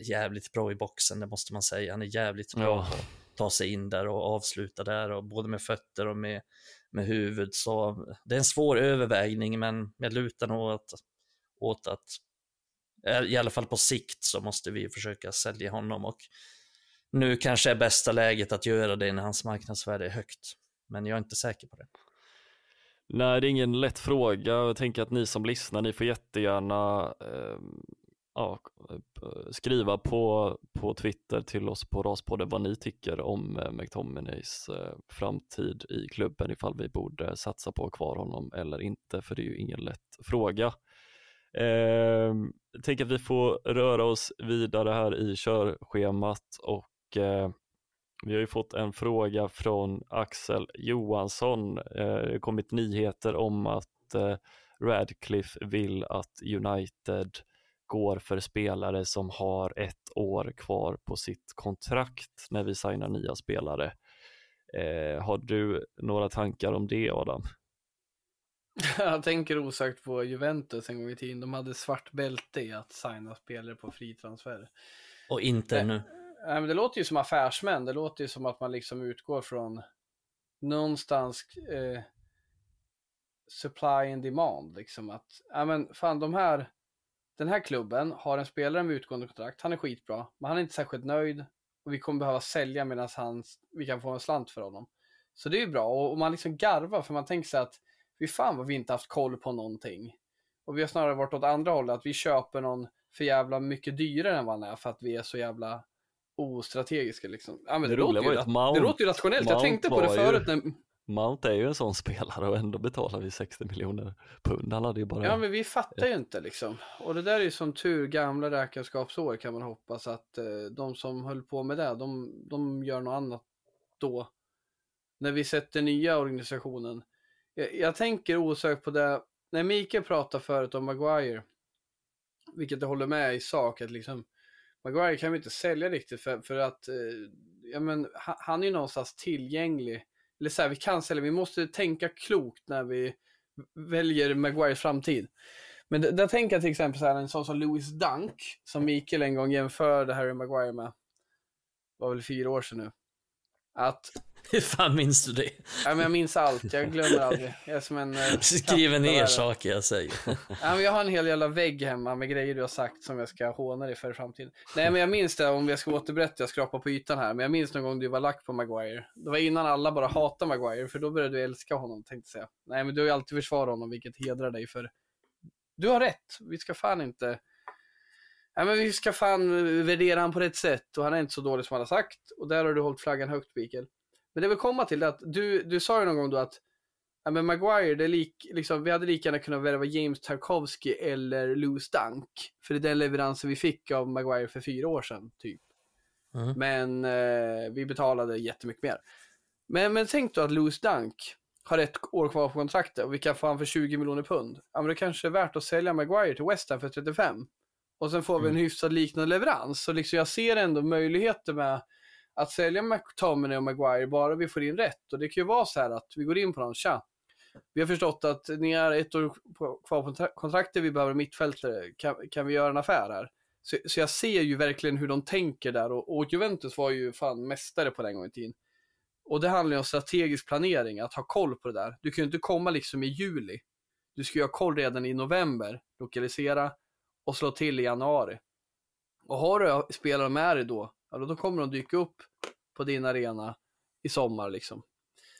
jävligt bra i boxen, det måste man säga. Han är jävligt bra Ja. att ta sig in där och avsluta där, och både med fötter och med, med huvud. Så det är en svår övervägning, men jag lutar nog åt, åt att eh, i alla fall på sikt så måste vi försöka sälja honom och nu kanske är bästa läget att göra det när hans marknadsvärde är högt. Men jag är inte säker på det. Nej, det är ingen lätt fråga. Jag tänker att ni som lyssnar, ni får jättegärna ehm, eh, ja, skriva på, på Twitter till oss på Raspodden vad ni tycker om eh, McTominays eh, framtid i klubben, ifall vi borde satsa på att ha kvar honom eller inte, för det är ju ingen lätt fråga. Eh, jag tänker att vi får röra oss vidare här i körschemat och eh, vi har ju fått en fråga från Axel Johansson. Eh, Det har kommit nyheter om att eh, Radcliffe vill att United går för spelare som har ett år kvar på sitt kontrakt när vi signar nya spelare. Eh, har du några tankar om det Adam? (laughs) Jag tänker osökt på Juventus en gång i tiden. De hade svart bälte i att signa spelare på fri transfer. Och inte nu. Nej, men det låter ju som affärsmän. Det låter ju som att man liksom utgår från någonstans eh, supply and demand. Liksom att, ja men fan de här, den här klubben har en spelare med utgående kontrakt. Han är skitbra, men han är inte särskilt nöjd. Och vi kommer behöva sälja medan han, vi kan få en slant för honom. Så det är ju bra och, och man liksom garvar för man tänker sig att vi fan vad vi inte haft koll på någonting. Och vi har snarare varit åt andra hållet, att vi köper någon för jävla mycket dyrare än vad han är för att vi är så jävla ostrategiska liksom. Ja, men det, det, låter ju, Mount, det låter ju rationellt. Mount jag tänkte på det förut ju, när... Mount är ju en sån (laughs) spelare och ändå betalar vi 60 miljoner pund. Han hade ju bara... Ja, men vi fattar ju inte liksom. Och det där är ju som tur gamla räkenskapsår kan man hoppas att eh, de som höll på med det, de, de gör något annat då. När vi sätter nya organisationen. Jag, jag tänker osökt på det, när Mikael pratade förut om Maguire, vilket jag håller med i sak, att liksom Maguire kan vi inte sälja riktigt för, för att eh, ja, men, han är ju någonstans tillgänglig. Eller så här, vi kan sälja, vi måste tänka klokt när vi väljer Maguires framtid. Men där tänker jag till exempel så här, en sån som Louis Dunk, som Mikael en gång jämförde Harry Maguire med. Det var väl fyra år sedan nu. Att (laughs) Hur fan minns du det? Ja, men jag minns allt, jag glömmer aldrig. Jag är som en... Eh, Skriver ner saker jag säger. (laughs) ja, men jag har en hel jävla vägg hemma med grejer du har sagt som jag ska håna dig för i framtiden. Nej, men jag minns det, om jag ska återberätta, jag skrapar på ytan här, men jag minns någon gång du var lack på Maguire. Det var innan alla bara hatade Maguire, för då började du älska honom, tänkte jag. Nej, men du har ju alltid försvarat honom, vilket hedrar dig, för du har rätt. Vi ska fan inte... Nej, men vi ska fan värdera honom på rätt sätt och han är inte så dålig som han har sagt. Och där har du hållit flaggan högt, Mikael. Men det vill komma till att du, du sa ju någon gång då att ja, men Maguire, det är lik, liksom, vi hade lika gärna kunnat värva James Tarkovsky eller Louis Dunk. För det är den leveransen vi fick av Maguire för fyra år sedan, typ. Mm. Men eh, vi betalade jättemycket mer. Men, men tänk då att Louis Dunk har ett år kvar på kontraktet och vi kan få honom för 20 miljoner pund. Ja, men det kanske är värt att sälja Maguire till West Ham för 35. Och sen får vi en mm. hyfsad liknande leverans. Så liksom jag ser ändå möjligheter med att sälja McTominay och Maguire bara vi får in rätt. Och det kan ju vara så här att vi går in på någon, tja, vi har förstått att ni är ett år kvar på kontraktet, vi behöver mittfältare, kan, kan vi göra en affär här? Så, så, jag ser ju verkligen hur de tänker där och, och Juventus var ju fan mästare på den gången i tiden. Och det handlar ju om strategisk planering, att ha koll på det där. Du kan ju inte komma liksom i juli. Du ska ju ha koll redan i november, lokalisera och slå till i januari. Och har du spelare med dig då, ja, då kommer de dyka upp på din arena i sommar liksom.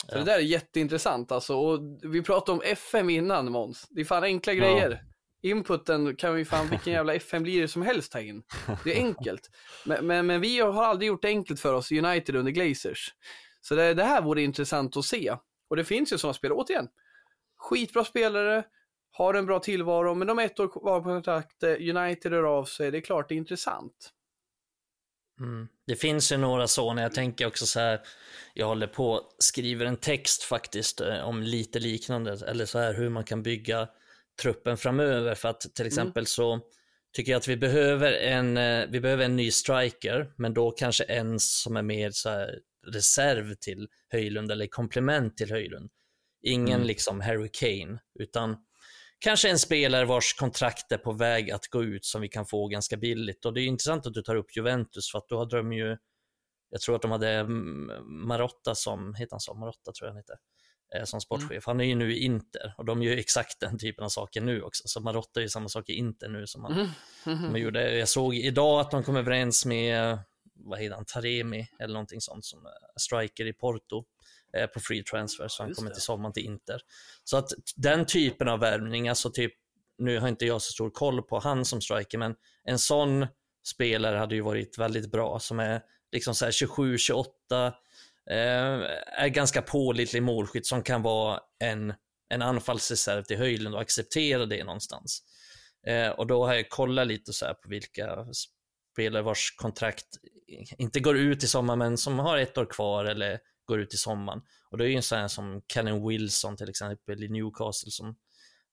Så ja. det där är jätteintressant alltså. Och vi pratade om FM innan Måns. Det är fan enkla ja. grejer. Inputen kan vi fan, vilken jävla FM blir det som helst ta in. Det är (laughs) enkelt. Men, men, men, vi har aldrig gjort det enkelt för oss United under Glazers. Så det, det här vore intressant att se. Och det finns ju sådana spelare, återigen. Skitbra spelare, har en bra tillvaro, men de är ett år kvar på kontrakt, United rör av sig, det är klart det är intressant. Mm. Det finns ju några sådana, jag tänker också så här, jag håller på skriver en text faktiskt eh, om lite liknande, eller så här hur man kan bygga truppen framöver. För att till mm. exempel mm. så tycker jag att vi behöver en, eh, vi behöver en ny striker, men då kanske en som är mer så här reserv till Höjlund eller komplement till Höjlund. Ingen mm. liksom Harry Kane, utan kanske en spelare vars kontrakt är på väg att gå ut som vi kan få ganska billigt. Och det är intressant att du tar upp Juventus för att då hade de ju, jag tror att de hade Marotta som, heter han så? Marotta tror jag han heter, eh, som sportchef. Mm. Han är ju nu i Inter och de gör exakt den typen av saker nu också. Så Marotta är ju samma sak i Inter nu som man, mm. Mm. man gjorde. Jag såg idag att de kom överens med, vad heter han, Taremi eller någonting sånt som striker i Porto. Eh, på free transfer, så han kommer till sommaren till Inter. Så att den typen av värvning, alltså typ, nu har inte jag så stor koll på han som striker, men en sån spelare hade ju varit väldigt bra som är liksom så 27-28, eh, är ganska pålitlig målskytt som kan vara en, en anfallsreserv till Höjlund och acceptera det någonstans. Eh, och då har jag kollat lite så på vilka spelare vars kontrakt inte går ut i sommar men som har ett år kvar eller går ut i sommaren. Och det är ju en sån som Callum Wilson till exempel i Newcastle som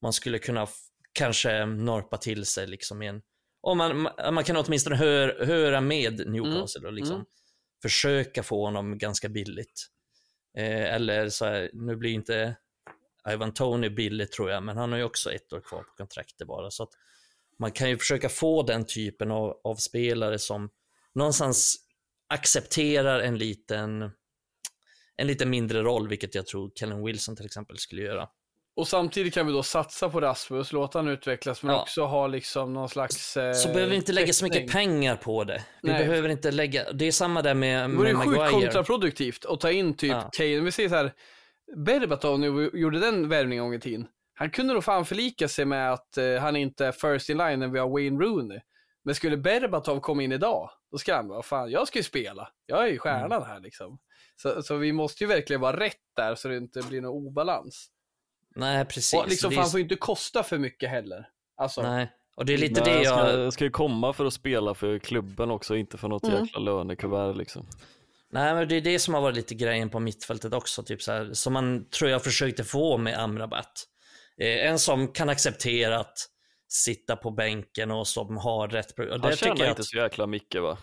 man skulle kunna kanske norpa till sig liksom i en om man, man kan åtminstone hör, höra med Newcastle och liksom Mm. försöka få honom ganska billigt. Eh, eller så här, nu blir inte Ivan Tony billigt tror jag, men han har ju också ett år kvar på kontraktet bara. Så att man kan ju försöka få den typen av, av spelare som någonstans accepterar en liten, en lite mindre roll, vilket jag tror Kellen Wilson till exempel skulle göra. Och samtidigt kan vi då satsa på Rasmus, låta han utvecklas, men Ja. också ha liksom någon slags... Eh, Så behöver vi inte lägga så mycket täckning. pengar på det. Vi Nej. behöver inte lägga, det är samma där med, Det vore sjukt Maguire. kontraproduktivt att ta in typ Ja. Kane. Vi säger så här, Berbatov vi gjorde den värvningen en gång i tiden. Han kunde nog fan förlika sig med att eh, han inte är first in line när vi har Wayne Rooney. Men skulle Berbatov komma in idag, då ska han bara, fan jag ska ju spela. Jag är ju stjärnan Mm. här liksom. Så, så vi måste ju verkligen vara rätt där så det inte blir någon obalans. Nej, precis. Och liksom, är, han får ju inte kosta för mycket heller. Alltså, nej. Och det är lite Nej, det jag jag... ska, ju komma för att spela för klubben också, inte för något Mm. jäkla lönekuvert liksom. Nej, men det är det som har varit lite grejen på mittfältet också, typ så här, som man tror jag försökte få med Amrabat. Eh, en som kan acceptera att sitta på bänken och som har rätt... Och Han det tjänar jag inte att, så jäkla mycket va?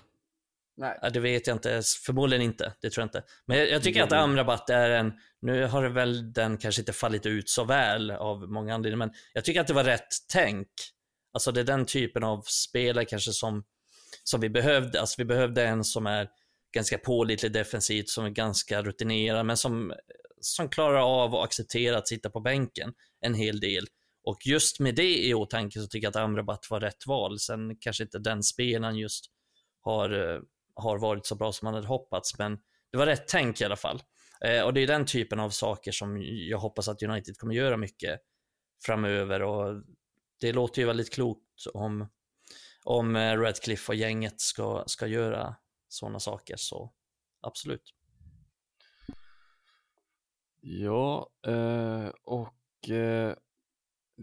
Nej. ja, det vet jag inte, förmodligen inte, det tror jag inte. Men jag, jag tycker att Amrabat är en, nu har det väl den kanske inte fallit ut så väl av många anledningar, men jag tycker att det var rätt tänk. Alltså det är den typen av spelare kanske som, som vi behövde. Alltså vi behövde en som är ganska pålitlig defensivt, som är ganska rutinerad, men som, som klarar av att acceptera att sitta på bänken en hel del. Och just med det i åtanke så tycker jag att Amrabat var rätt val. Sen kanske inte den spelaren just har, eh, har varit så bra som man hade hoppats, men det var rätt tänk i alla fall. Eh, och det är den typen av saker som jag hoppas att United kommer göra mycket framöver och det låter ju väldigt klokt om, om eh, Redcliffe och gänget ska, ska göra sådana saker, så absolut. Ja, eh, och eh,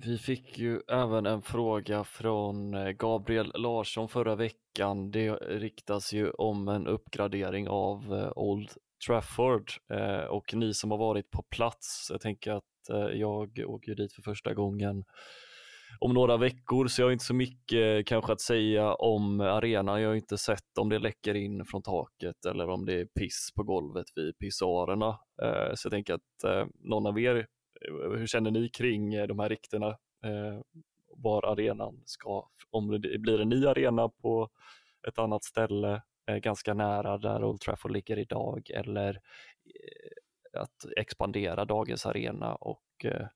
vi fick ju även en fråga från eh, Gabriel Larsson förra veckan. Det riktas ju om en uppgradering av eh, Old Trafford eh, och ni som har varit på plats, jag tänker att jag åker dit för första gången om några veckor så jag har inte så mycket kanske att säga om arenan. Jag har inte sett om det läcker in från taket eller om det är piss på golvet vid pissoarerna. Så jag tänker att någon av er, hur känner ni kring eh, de här ryktena? Eh, Var arenan ska, om det blir en ny arena på ett annat ställe eh, ganska nära där Old Trafford ligger idag eller eh, att expandera dagens arena och eh,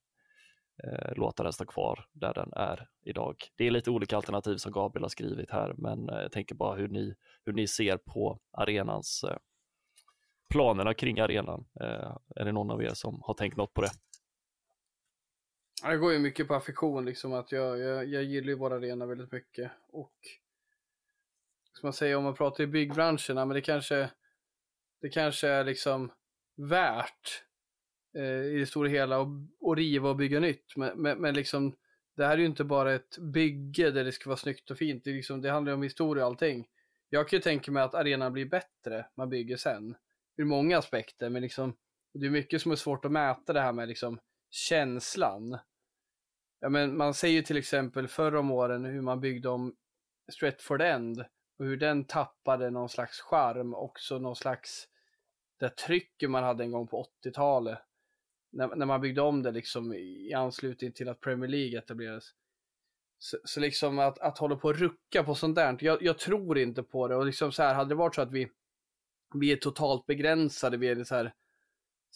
eh, låta den stå kvar där den är idag. Det är lite olika alternativ som Gabriel har skrivit här, men eh, jag tänker bara hur ni, hur ni ser på arenans eh, planerna kring arenan. Eh, är det någon av er som har tänkt något på det? Det går ju mycket på affektion, liksom att jag, jag, jag gillar ju vår arena väldigt mycket. Och som man säger, om man pratar i byggbranschen, men det kanske, det kanske är liksom värt eh, i det stora hela att att riva och bygga nytt. Men, men, men liksom, det här är ju inte bara ett bygge där det ska vara snyggt och fint. Det, är liksom, det handlar ju om historia och allting. Jag kan ju tänka mig att arenan blir bättre man bygger sen. Ur många aspekter, men liksom, det är mycket som är svårt att mäta det här med liksom känslan. Ja, men man ser ju till exempel förra om åren hur man byggde om Stretford End och hur den tappade någon slags charm, också någon slags det trycket man hade en gång på 80-talet. När, när man byggde om det liksom i anslutning till att Premier League etablerades. Så, så liksom att, att hålla på och rucka på sånt där, jag, jag tror inte på det. Och liksom så här, hade det varit så att vi, vi är totalt begränsade, vi är så här,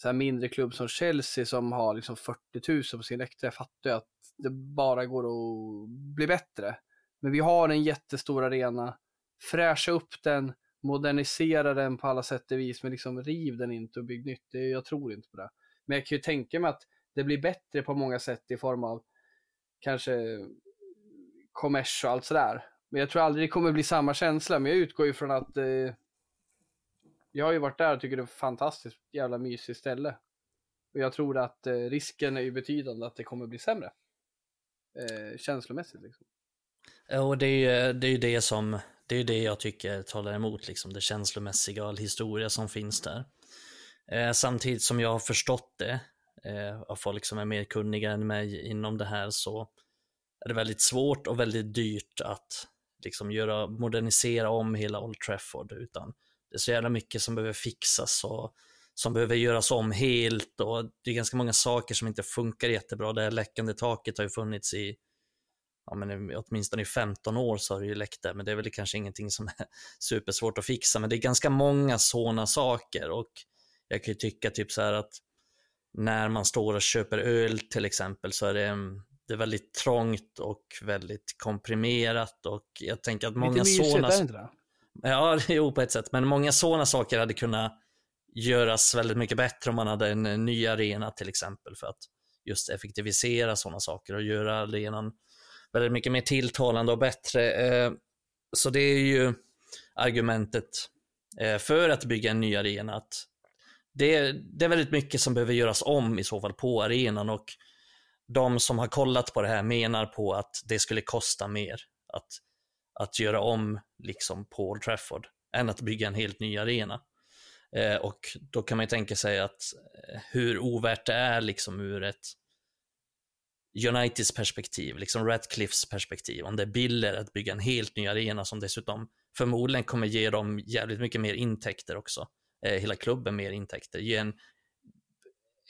så här mindre klubb som Chelsea som har liksom 40 000 på sin läktare, jag fattar ju att det bara går att bli bättre. Men vi har en jättestor arena, fräscha upp den, modernisera den på alla sätt och vis, men liksom riv den inte och bygg nytt. Det, jag tror inte på det. Men jag kan ju tänka mig att det blir bättre på många sätt i form av kanske kommers och allt sådär. Men jag tror aldrig det kommer bli samma känsla, men jag utgår ju från att eh, jag har ju varit där och tycker det är ett fantastiskt jävla mysigt ställe. Och jag tror att eh, risken är ju betydande att det kommer bli sämre. Eh, känslomässigt liksom. Och det är ju det, är det som, det är det jag tycker talar emot, liksom det känslomässiga och all historia som finns där. Eh, samtidigt som jag har förstått det, eh, av folk som är mer kunniga än mig inom det här, så är det väldigt svårt och väldigt dyrt att liksom göra, modernisera om hela Old Trafford, utan det är så jävla mycket som behöver fixas och som behöver göras om helt och det är ganska många saker som inte funkar jättebra. Det här läckande taket har ju funnits i ja, men åtminstone i 15 år så har det ju läckt där, men det är väl kanske ingenting som är (laughs) supersvårt att fixa, men det är ganska många sådana saker och jag kan ju tycka typ så här att när man står och köper öl till exempel så är det, det är väldigt trångt och väldigt komprimerat och jag tänker att många sådana... Lite mysigt, Ja, (laughs) jo på ett sätt, men många sådana saker hade kunnat göras väldigt mycket bättre om man hade en ny arena till exempel för att just effektivisera sådana saker och göra arenan väldigt mycket mer tilltalande och bättre. Eh, så det är ju argumentet eh, för att bygga en ny arena. Att det, det är väldigt mycket som behöver göras om i så fall på arenan och de som har kollat på det här menar på att det skulle kosta mer att, att göra om liksom på Old Trafford än att bygga en helt ny arena. Eh, och då kan man ju tänka sig att hur ovärt det är liksom ur ett Uniteds perspektiv, liksom Ratcliffs perspektiv, om det är billigare att bygga en helt ny arena som dessutom förmodligen kommer ge dem jävligt mycket mer intäkter också. Eh, hela klubben mer intäkter. Ge en,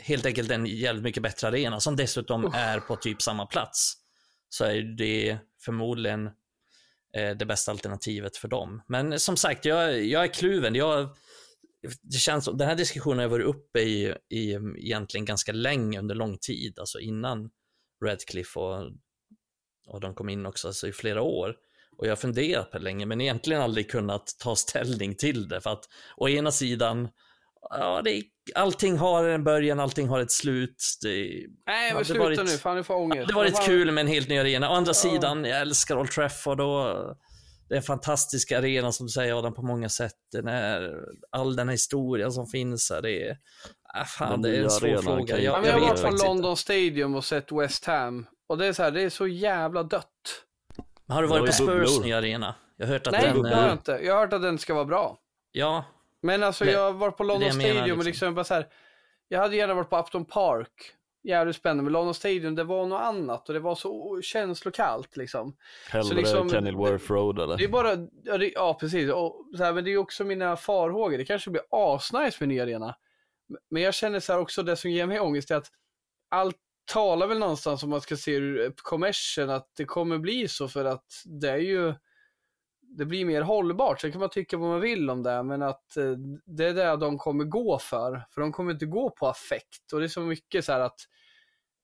helt enkelt en jävligt mycket bättre arena som dessutom oh. är på typ samma plats. Så är det förmodligen eh, Eh, det bästa alternativet för dem. Men som sagt, jag, jag är kluven. Jag, det känns, den här diskussionen har varit uppe i, i egentligen ganska länge under lång tid, alltså innan Redcliffe och, och de kom in också alltså i flera år. Och jag har funderat på det länge, men egentligen aldrig kunnat ta ställning till det. För att å ena sidan, ja, det är, allting har en början, allting har ett slut. Det, Nej, men sluta varit, nu, fan du får ångest. Det har varit kul med en helt ny arena. Å andra ja. sidan, jag älskar Old Trafford och det är en fantastisk arena som du säger Adam på många sätt. Den är, all den här historien som finns här, det är, äh, fan, det är en svår fråga. Jag, jag, jag har varit på London inte. Stadium och sett West Ham och det är så här, det är så jävla dött. Men har du varit på Spurs nya arena? Jag har hört att Nej, den... Nej, det har jag inte. Jag har hört att den ska vara bra. Ja. Men alltså, jag har varit på London Stadium liksom. och liksom bara så här, jag hade gärna varit på Upton Park jävligt spännande. Men London Stadium, det var något annat och det var så känslokallt liksom. Hellre liksom, Kenilworth Road eller? Det är bara, ja, det, ja precis. Och, så här, men det är också mina farhågor. Det kanske blir asnice med ny arena. Men jag känner så här också, det som ger mig ångest är att allt talar väl någonstans om man ska se ur kommersen att det kommer bli så för att det är ju det blir mer hållbart. Sen kan man tycka vad man vill om det, men att eh, det är det de kommer gå för. För de kommer inte gå på affekt. Och det är så mycket så här att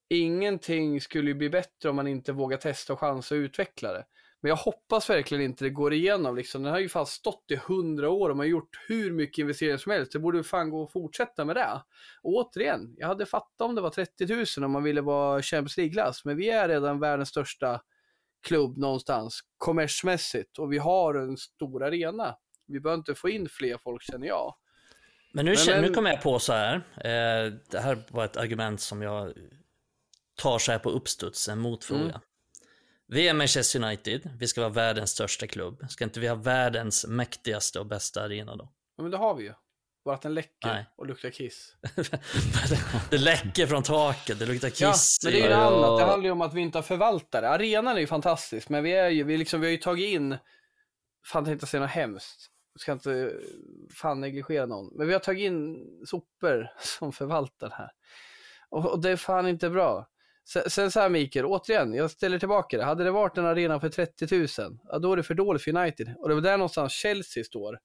ingenting skulle bli bättre om man inte vågar testa och chansa och utveckla det. Men jag hoppas verkligen inte det går igenom. Liksom. Den har ju fan stått i hundra år och man har gjort hur mycket investeringar som helst. Det borde fan gå att fortsätta med det. Och återigen, jag hade fattat om det var 30 000 om man ville vara Champions League-klass. Men vi är redan världens största klubb någonstans kommersmässigt och vi har en stor arena. Vi behöver inte få in fler folk känner jag. Men nu, men, nu kommer jag på så här. Eh, det här var ett argument som jag tar så här på uppstuds, en motfråga. Mm. Vi är Manchester United, vi ska vara världens största klubb. Ska inte vi ha världens mäktigaste och bästa arena då? Ja, men det har vi ju. Bara att den läcker Nej. och luktar kiss. (laughs) det läcker från taket, det luktar kiss. Ja, men det är ju annat. Det handlar ju om att vi inte har förvaltare. Arenan är ju fantastisk, men vi, är ju, vi, liksom, vi har ju tagit in, fan tänkte säga något hemskt. Jag ska inte fan negligera någon. Men vi har tagit in sopor (laughs) som förvaltar här. Och, och det är fan inte bra. Sen, sen så här Mikael, återigen, jag ställer tillbaka det. Hade det varit en arena för 30 000, ja, då är det för dåligt för United. Och det var där någonstans Chelsea står.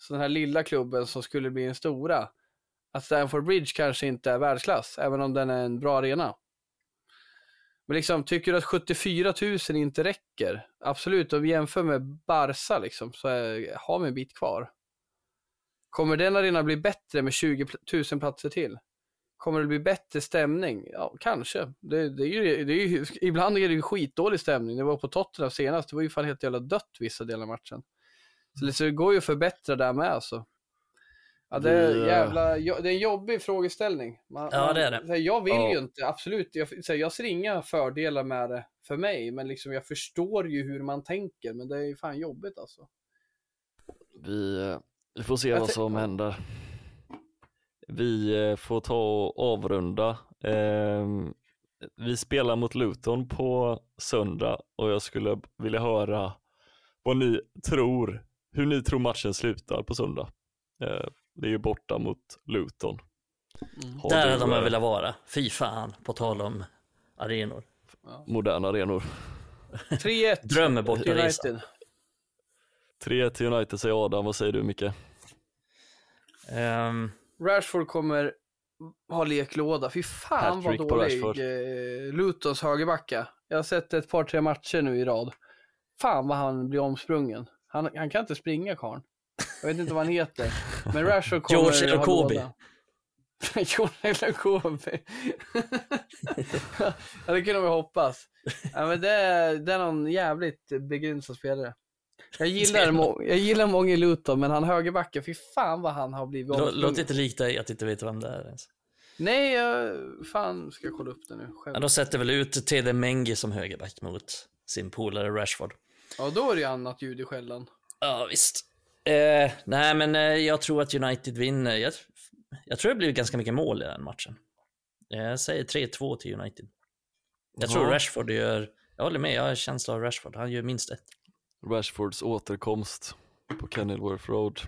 Så den här lilla klubben som skulle bli en stora. Att Stamford Bridge kanske inte är världsklass, även om den är en bra arena. Men liksom, tycker du att 74 000 inte räcker? Absolut, om vi jämför med Barca liksom, så är, har vi en bit kvar. Kommer den arenan bli bättre med 20 000 platser till? Kommer det bli bättre stämning? Ja, kanske. Det, det är ju, det är ju, ibland är det ju skitdålig stämning. Det var på Tottenham senast, det var ju fan helt jävla dött vissa delar av matchen. Så det går ju att förbättra där med alltså. Ja, det är, jävla, det är en jobbig frågeställning. Man, ja, det är det. Jag vill ja. ju inte, absolut, jag, jag ser inga fördelar med det för mig, men liksom jag förstår ju hur man tänker, men det är ju fan jobbigt alltså. Vi, eh, vi får se vad som händer. Vi eh, får ta och avrunda. Ehm, vi spelar mot Luton på söndag och jag skulle vilja höra vad ni tror, hur ni tror matchen slutar på söndag. Eh, det är ju borta mot Luton. Har Där du, hade man eh, velat vara. Fy fan, på tal om arenor. Moderna arenor. 3-1 Drömmer bort. United. 3 till United säger Adam, vad säger du Micke? Ehm, Rashford kommer ha leklåda. Fy fan vad dålig eh, Lutons högerbacka. Jag har sett ett par, tre matcher nu i rad. Fan vad han blir omsprungen. Han, han kan inte springa karln. Jag vet inte vad han heter. Men Rashford (laughs) kommer (laughs) George Elokobi. låda. (laughs) George Elokobi. ja, det kunde man hoppas. Ja, men det, är, det är någon jävligt begränsad spelare. Jag gillar, jag gillar många Luton, men han högerbacken, fy fan vad han har blivit omsprungen. låt inte lik dig att inte veta vem det är ens. Nej, jag fan ska jag kolla upp det nu själv. Men de sätter väl ut Tede Mengi som högerback mot sin polare Rashford. Ja, då är det ju annat ljud i skällan. Ja, visst. Eh, nej, men eh, jag tror att United vinner. Jag, jag tror det blir ganska mycket mål i den matchen. Eh, Jag säger 3-2 till United. Jag tror Ja. Rashford gör, jag håller med, jag har en känsla av Rashford. Han gör minst ett. Rashfords återkomst på Kenilworth Road.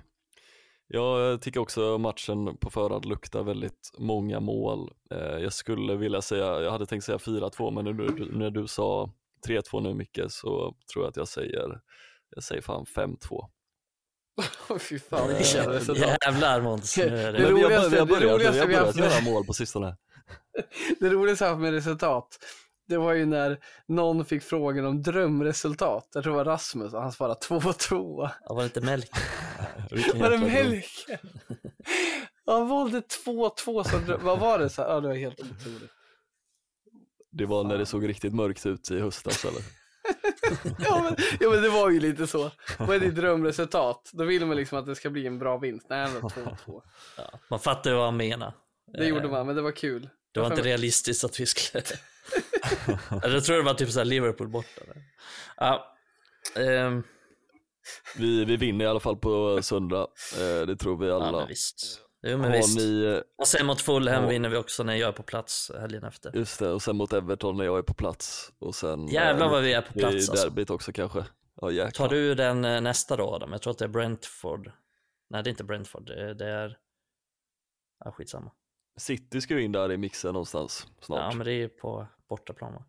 Jag tycker också matchen på förhand luktar väldigt många mål. Eh, Jag skulle vilja säga, jag hade tänkt säga 4-2 men nu, när du sa 3-2 nu mycket så tror jag att jag säger, jag säger fan 5-2. Åh, (laughs) fy fan, resultat. Jävlar Måns. Det det- har roligaste- börjat, har det börjat, vi roligaste har vi börjat haft- göra mål på sistone. (laughs) Det roligaste jag haft med resultat, det var ju när någon fick frågan om drömresultat. Jag tror det var Rasmus och han svarade 2-2. Ja, var det inte Melk? (laughs) Vilken Var det jäkla dröm. Melke? Han valde 2-2 som dröm. Vad var det? Så? Ja, det var helt otroligt. Det var när det såg riktigt mörkt ut i höstas eller? (laughs) Ja men, ja men det var ju lite så. Vad är ditt drömresultat? Då vill man liksom att det ska bli en bra vinst. Nej, var (laughs) 2-2. Ja, man fattar ju vad han menar. Det gjorde man, men det var kul. Det var Jag inte realistiskt att vi skulle... (laughs) Eller jag tror det var typ såhär Liverpool borta. Ja. Ehm, Vi, vi vinner i alla fall på söndag, eh, det tror vi ja, alla. men visst. Jo, men Har visst. ni, Och sen mot Fulham Ja. vinner vi också när jag är på plats helgen efter. just det, och sen mot Everton när jag är på plats. Och sen Jävlar eh, vad vi är på i plats alltså. derbyt också kanske. Ja. Tar du den eh, nästa då Adam? Jag tror att det är Brentford. Nej det är inte Brentford, det är... Ja, skitsamma. City ska ju in där i mixen någonstans snart. Ja men det är ju på bortaplan va?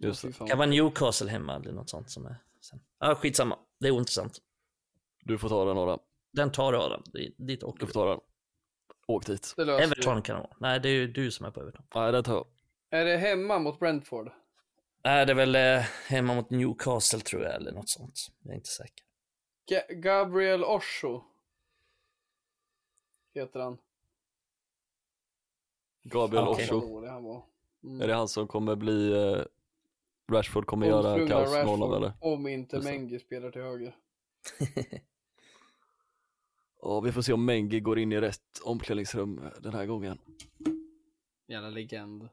Just det. Kan vara Newcastle hemma eller något sånt som är sen. Ja skitsamma, det är ointressant. Du får ta den Adam. Den tar du Adam, Det- dit åker Du får ta den. Åk dit. Det löser vi. Everton kan det vara. Nej det är ju du som är på Everton. Nej den tar jag. Är det hemma mot Brentford? Nej det är väl eh, hemma mot Newcastle tror jag eller något sånt. Jag är inte säker. Ga- Gabriel Osho. Heter han. Gabriel. Vad Osho. dålig han var. Mm. Är det han som kommer bli, eh, Rashford kommer göra Omsprungna kaos med honom Rashford, eller? Om inte det. Mengi spelar till höger. (laughs) Ja vi får se om Mengi går in i rätt omklädningsrum den här gången. Jävla legend.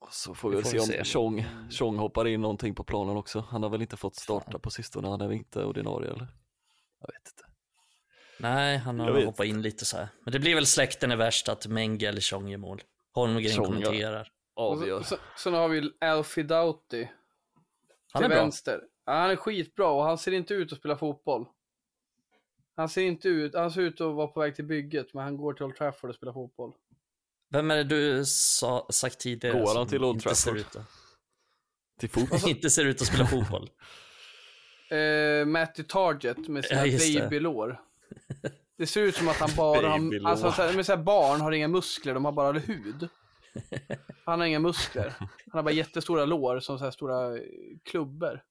Och så får vi, Vi får se om se. Chong, Chong hoppar in någonting på planen också. Han har väl inte fått starta på sistone, han är väl inte ordinarie eller? Jag vet inte. Nej han Jag har vet. hoppat in lite så här. Men det blir väl släkten är värst att Mengi eller Tjong gör mål. Holmgren ja. kommenterar. Och Avgör. så, så, sen har vi Alfie Doughty. Han är till bra. vänster. Ja, han är skitbra och han ser inte ut att spela fotboll. Han ser inte ut, han ser ut att vara på väg till bygget, men han går till Old Trafford och spelar fotboll. Vem är det du sa, sagt tidigare? Går han till Old inte ser Trafford? ut att- Till fot. (laughs) inte ser ut att spela fotboll. (laughs) Eh, Matty Target med sina Ja, just det. babylår. Det ser ut som att han bara har, Babylår. alltså så här, men så här, barn har inga muskler, de har bara hud. (laughs) Han har inga muskler. Han har bara jättestora lår som så här stora eh, klubbor.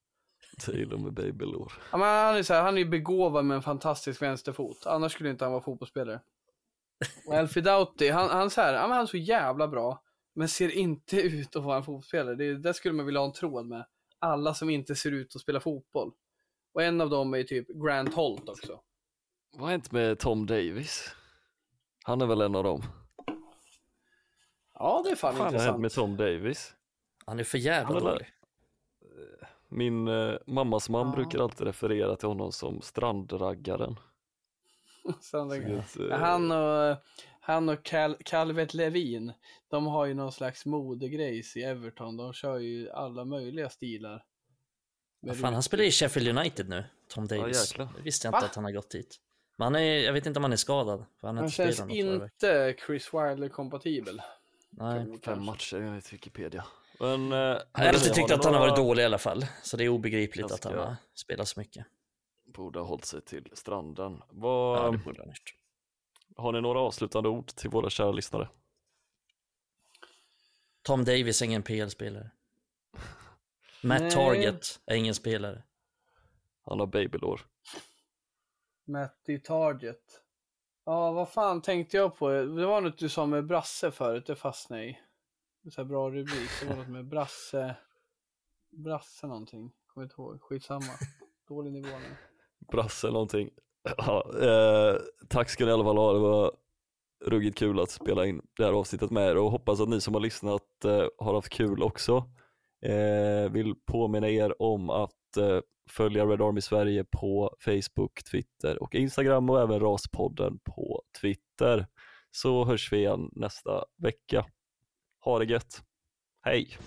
Taylor med babylår. Ja, men han är så här, han är ju begåvad med en fantastisk vänsterfot. Annars skulle inte han vara fotbollsspelare. Och Alfie Doughty, han, han, så här, ja, han är så jävla bra. Men ser inte ut att vara en fotbollsspelare. Det, där skulle man vilja ha en tråd med. Alla som inte ser ut att spela fotboll. Och en av dem är ju typ Grant Holt också. Vad har hänt med Tom Davis? Han är väl en av dem? Ja, det är fan Vad fan har hänt intressant. med Tom Davis? Han är för jävla dålig. Min eh, mammas man Ja. brukar alltid referera till honom som strandraggaren. (laughs) Eh, Ja, Han och, han och Cal, Calvert Levin, de har ju någon slags modegrejs i Everton. De kör ju alla möjliga stilar. Med Fan, han spelar i Sheffield United nu, Tom Davis. jäklar. det visste jag inte Va? att han har gått dit. Men han är, jag vet inte om han är skadad. För han Han inte känns inte Chris Wilder-kompatibel. Nej. Tror Fem matcher enligt Wikipedia. Men, eh, Jag har alltid tyckt att han har varit dålig i alla fall. Så det är obegripligt Ganska- att han har spelat så mycket. Borde ha hållit sig till stranden. Vad, Ja, det borde han gjort. Har ni några avslutande ord till våra kära lyssnare? Tom Davis är ingen PL-spelare. (laughs) Matt Nej. Target är ingen spelare. Han har babylår. Matty Target. Ja, vad fan tänkte jag på? Det var något du sa med Brasse förut, det fastnade jag i. Så här bra rubrik. Det var något med Brasse. Brasse någonting. Kommer inte ihåg. Skitsamma. Dålig nivå nu. Brasse någonting. Ja, eh, tack ska ni i alla fall ha. Det var ruggigt kul att spela in det här avsnittet med er och hoppas att ni som har lyssnat eh, har haft kul också. Eh, vill påminna er om att eh, följa Red Army Sverige på Facebook, Twitter och Instagram och även Raspodden på Twitter. Så hörs vi igen nästa vecka. Ha det gött. Hej!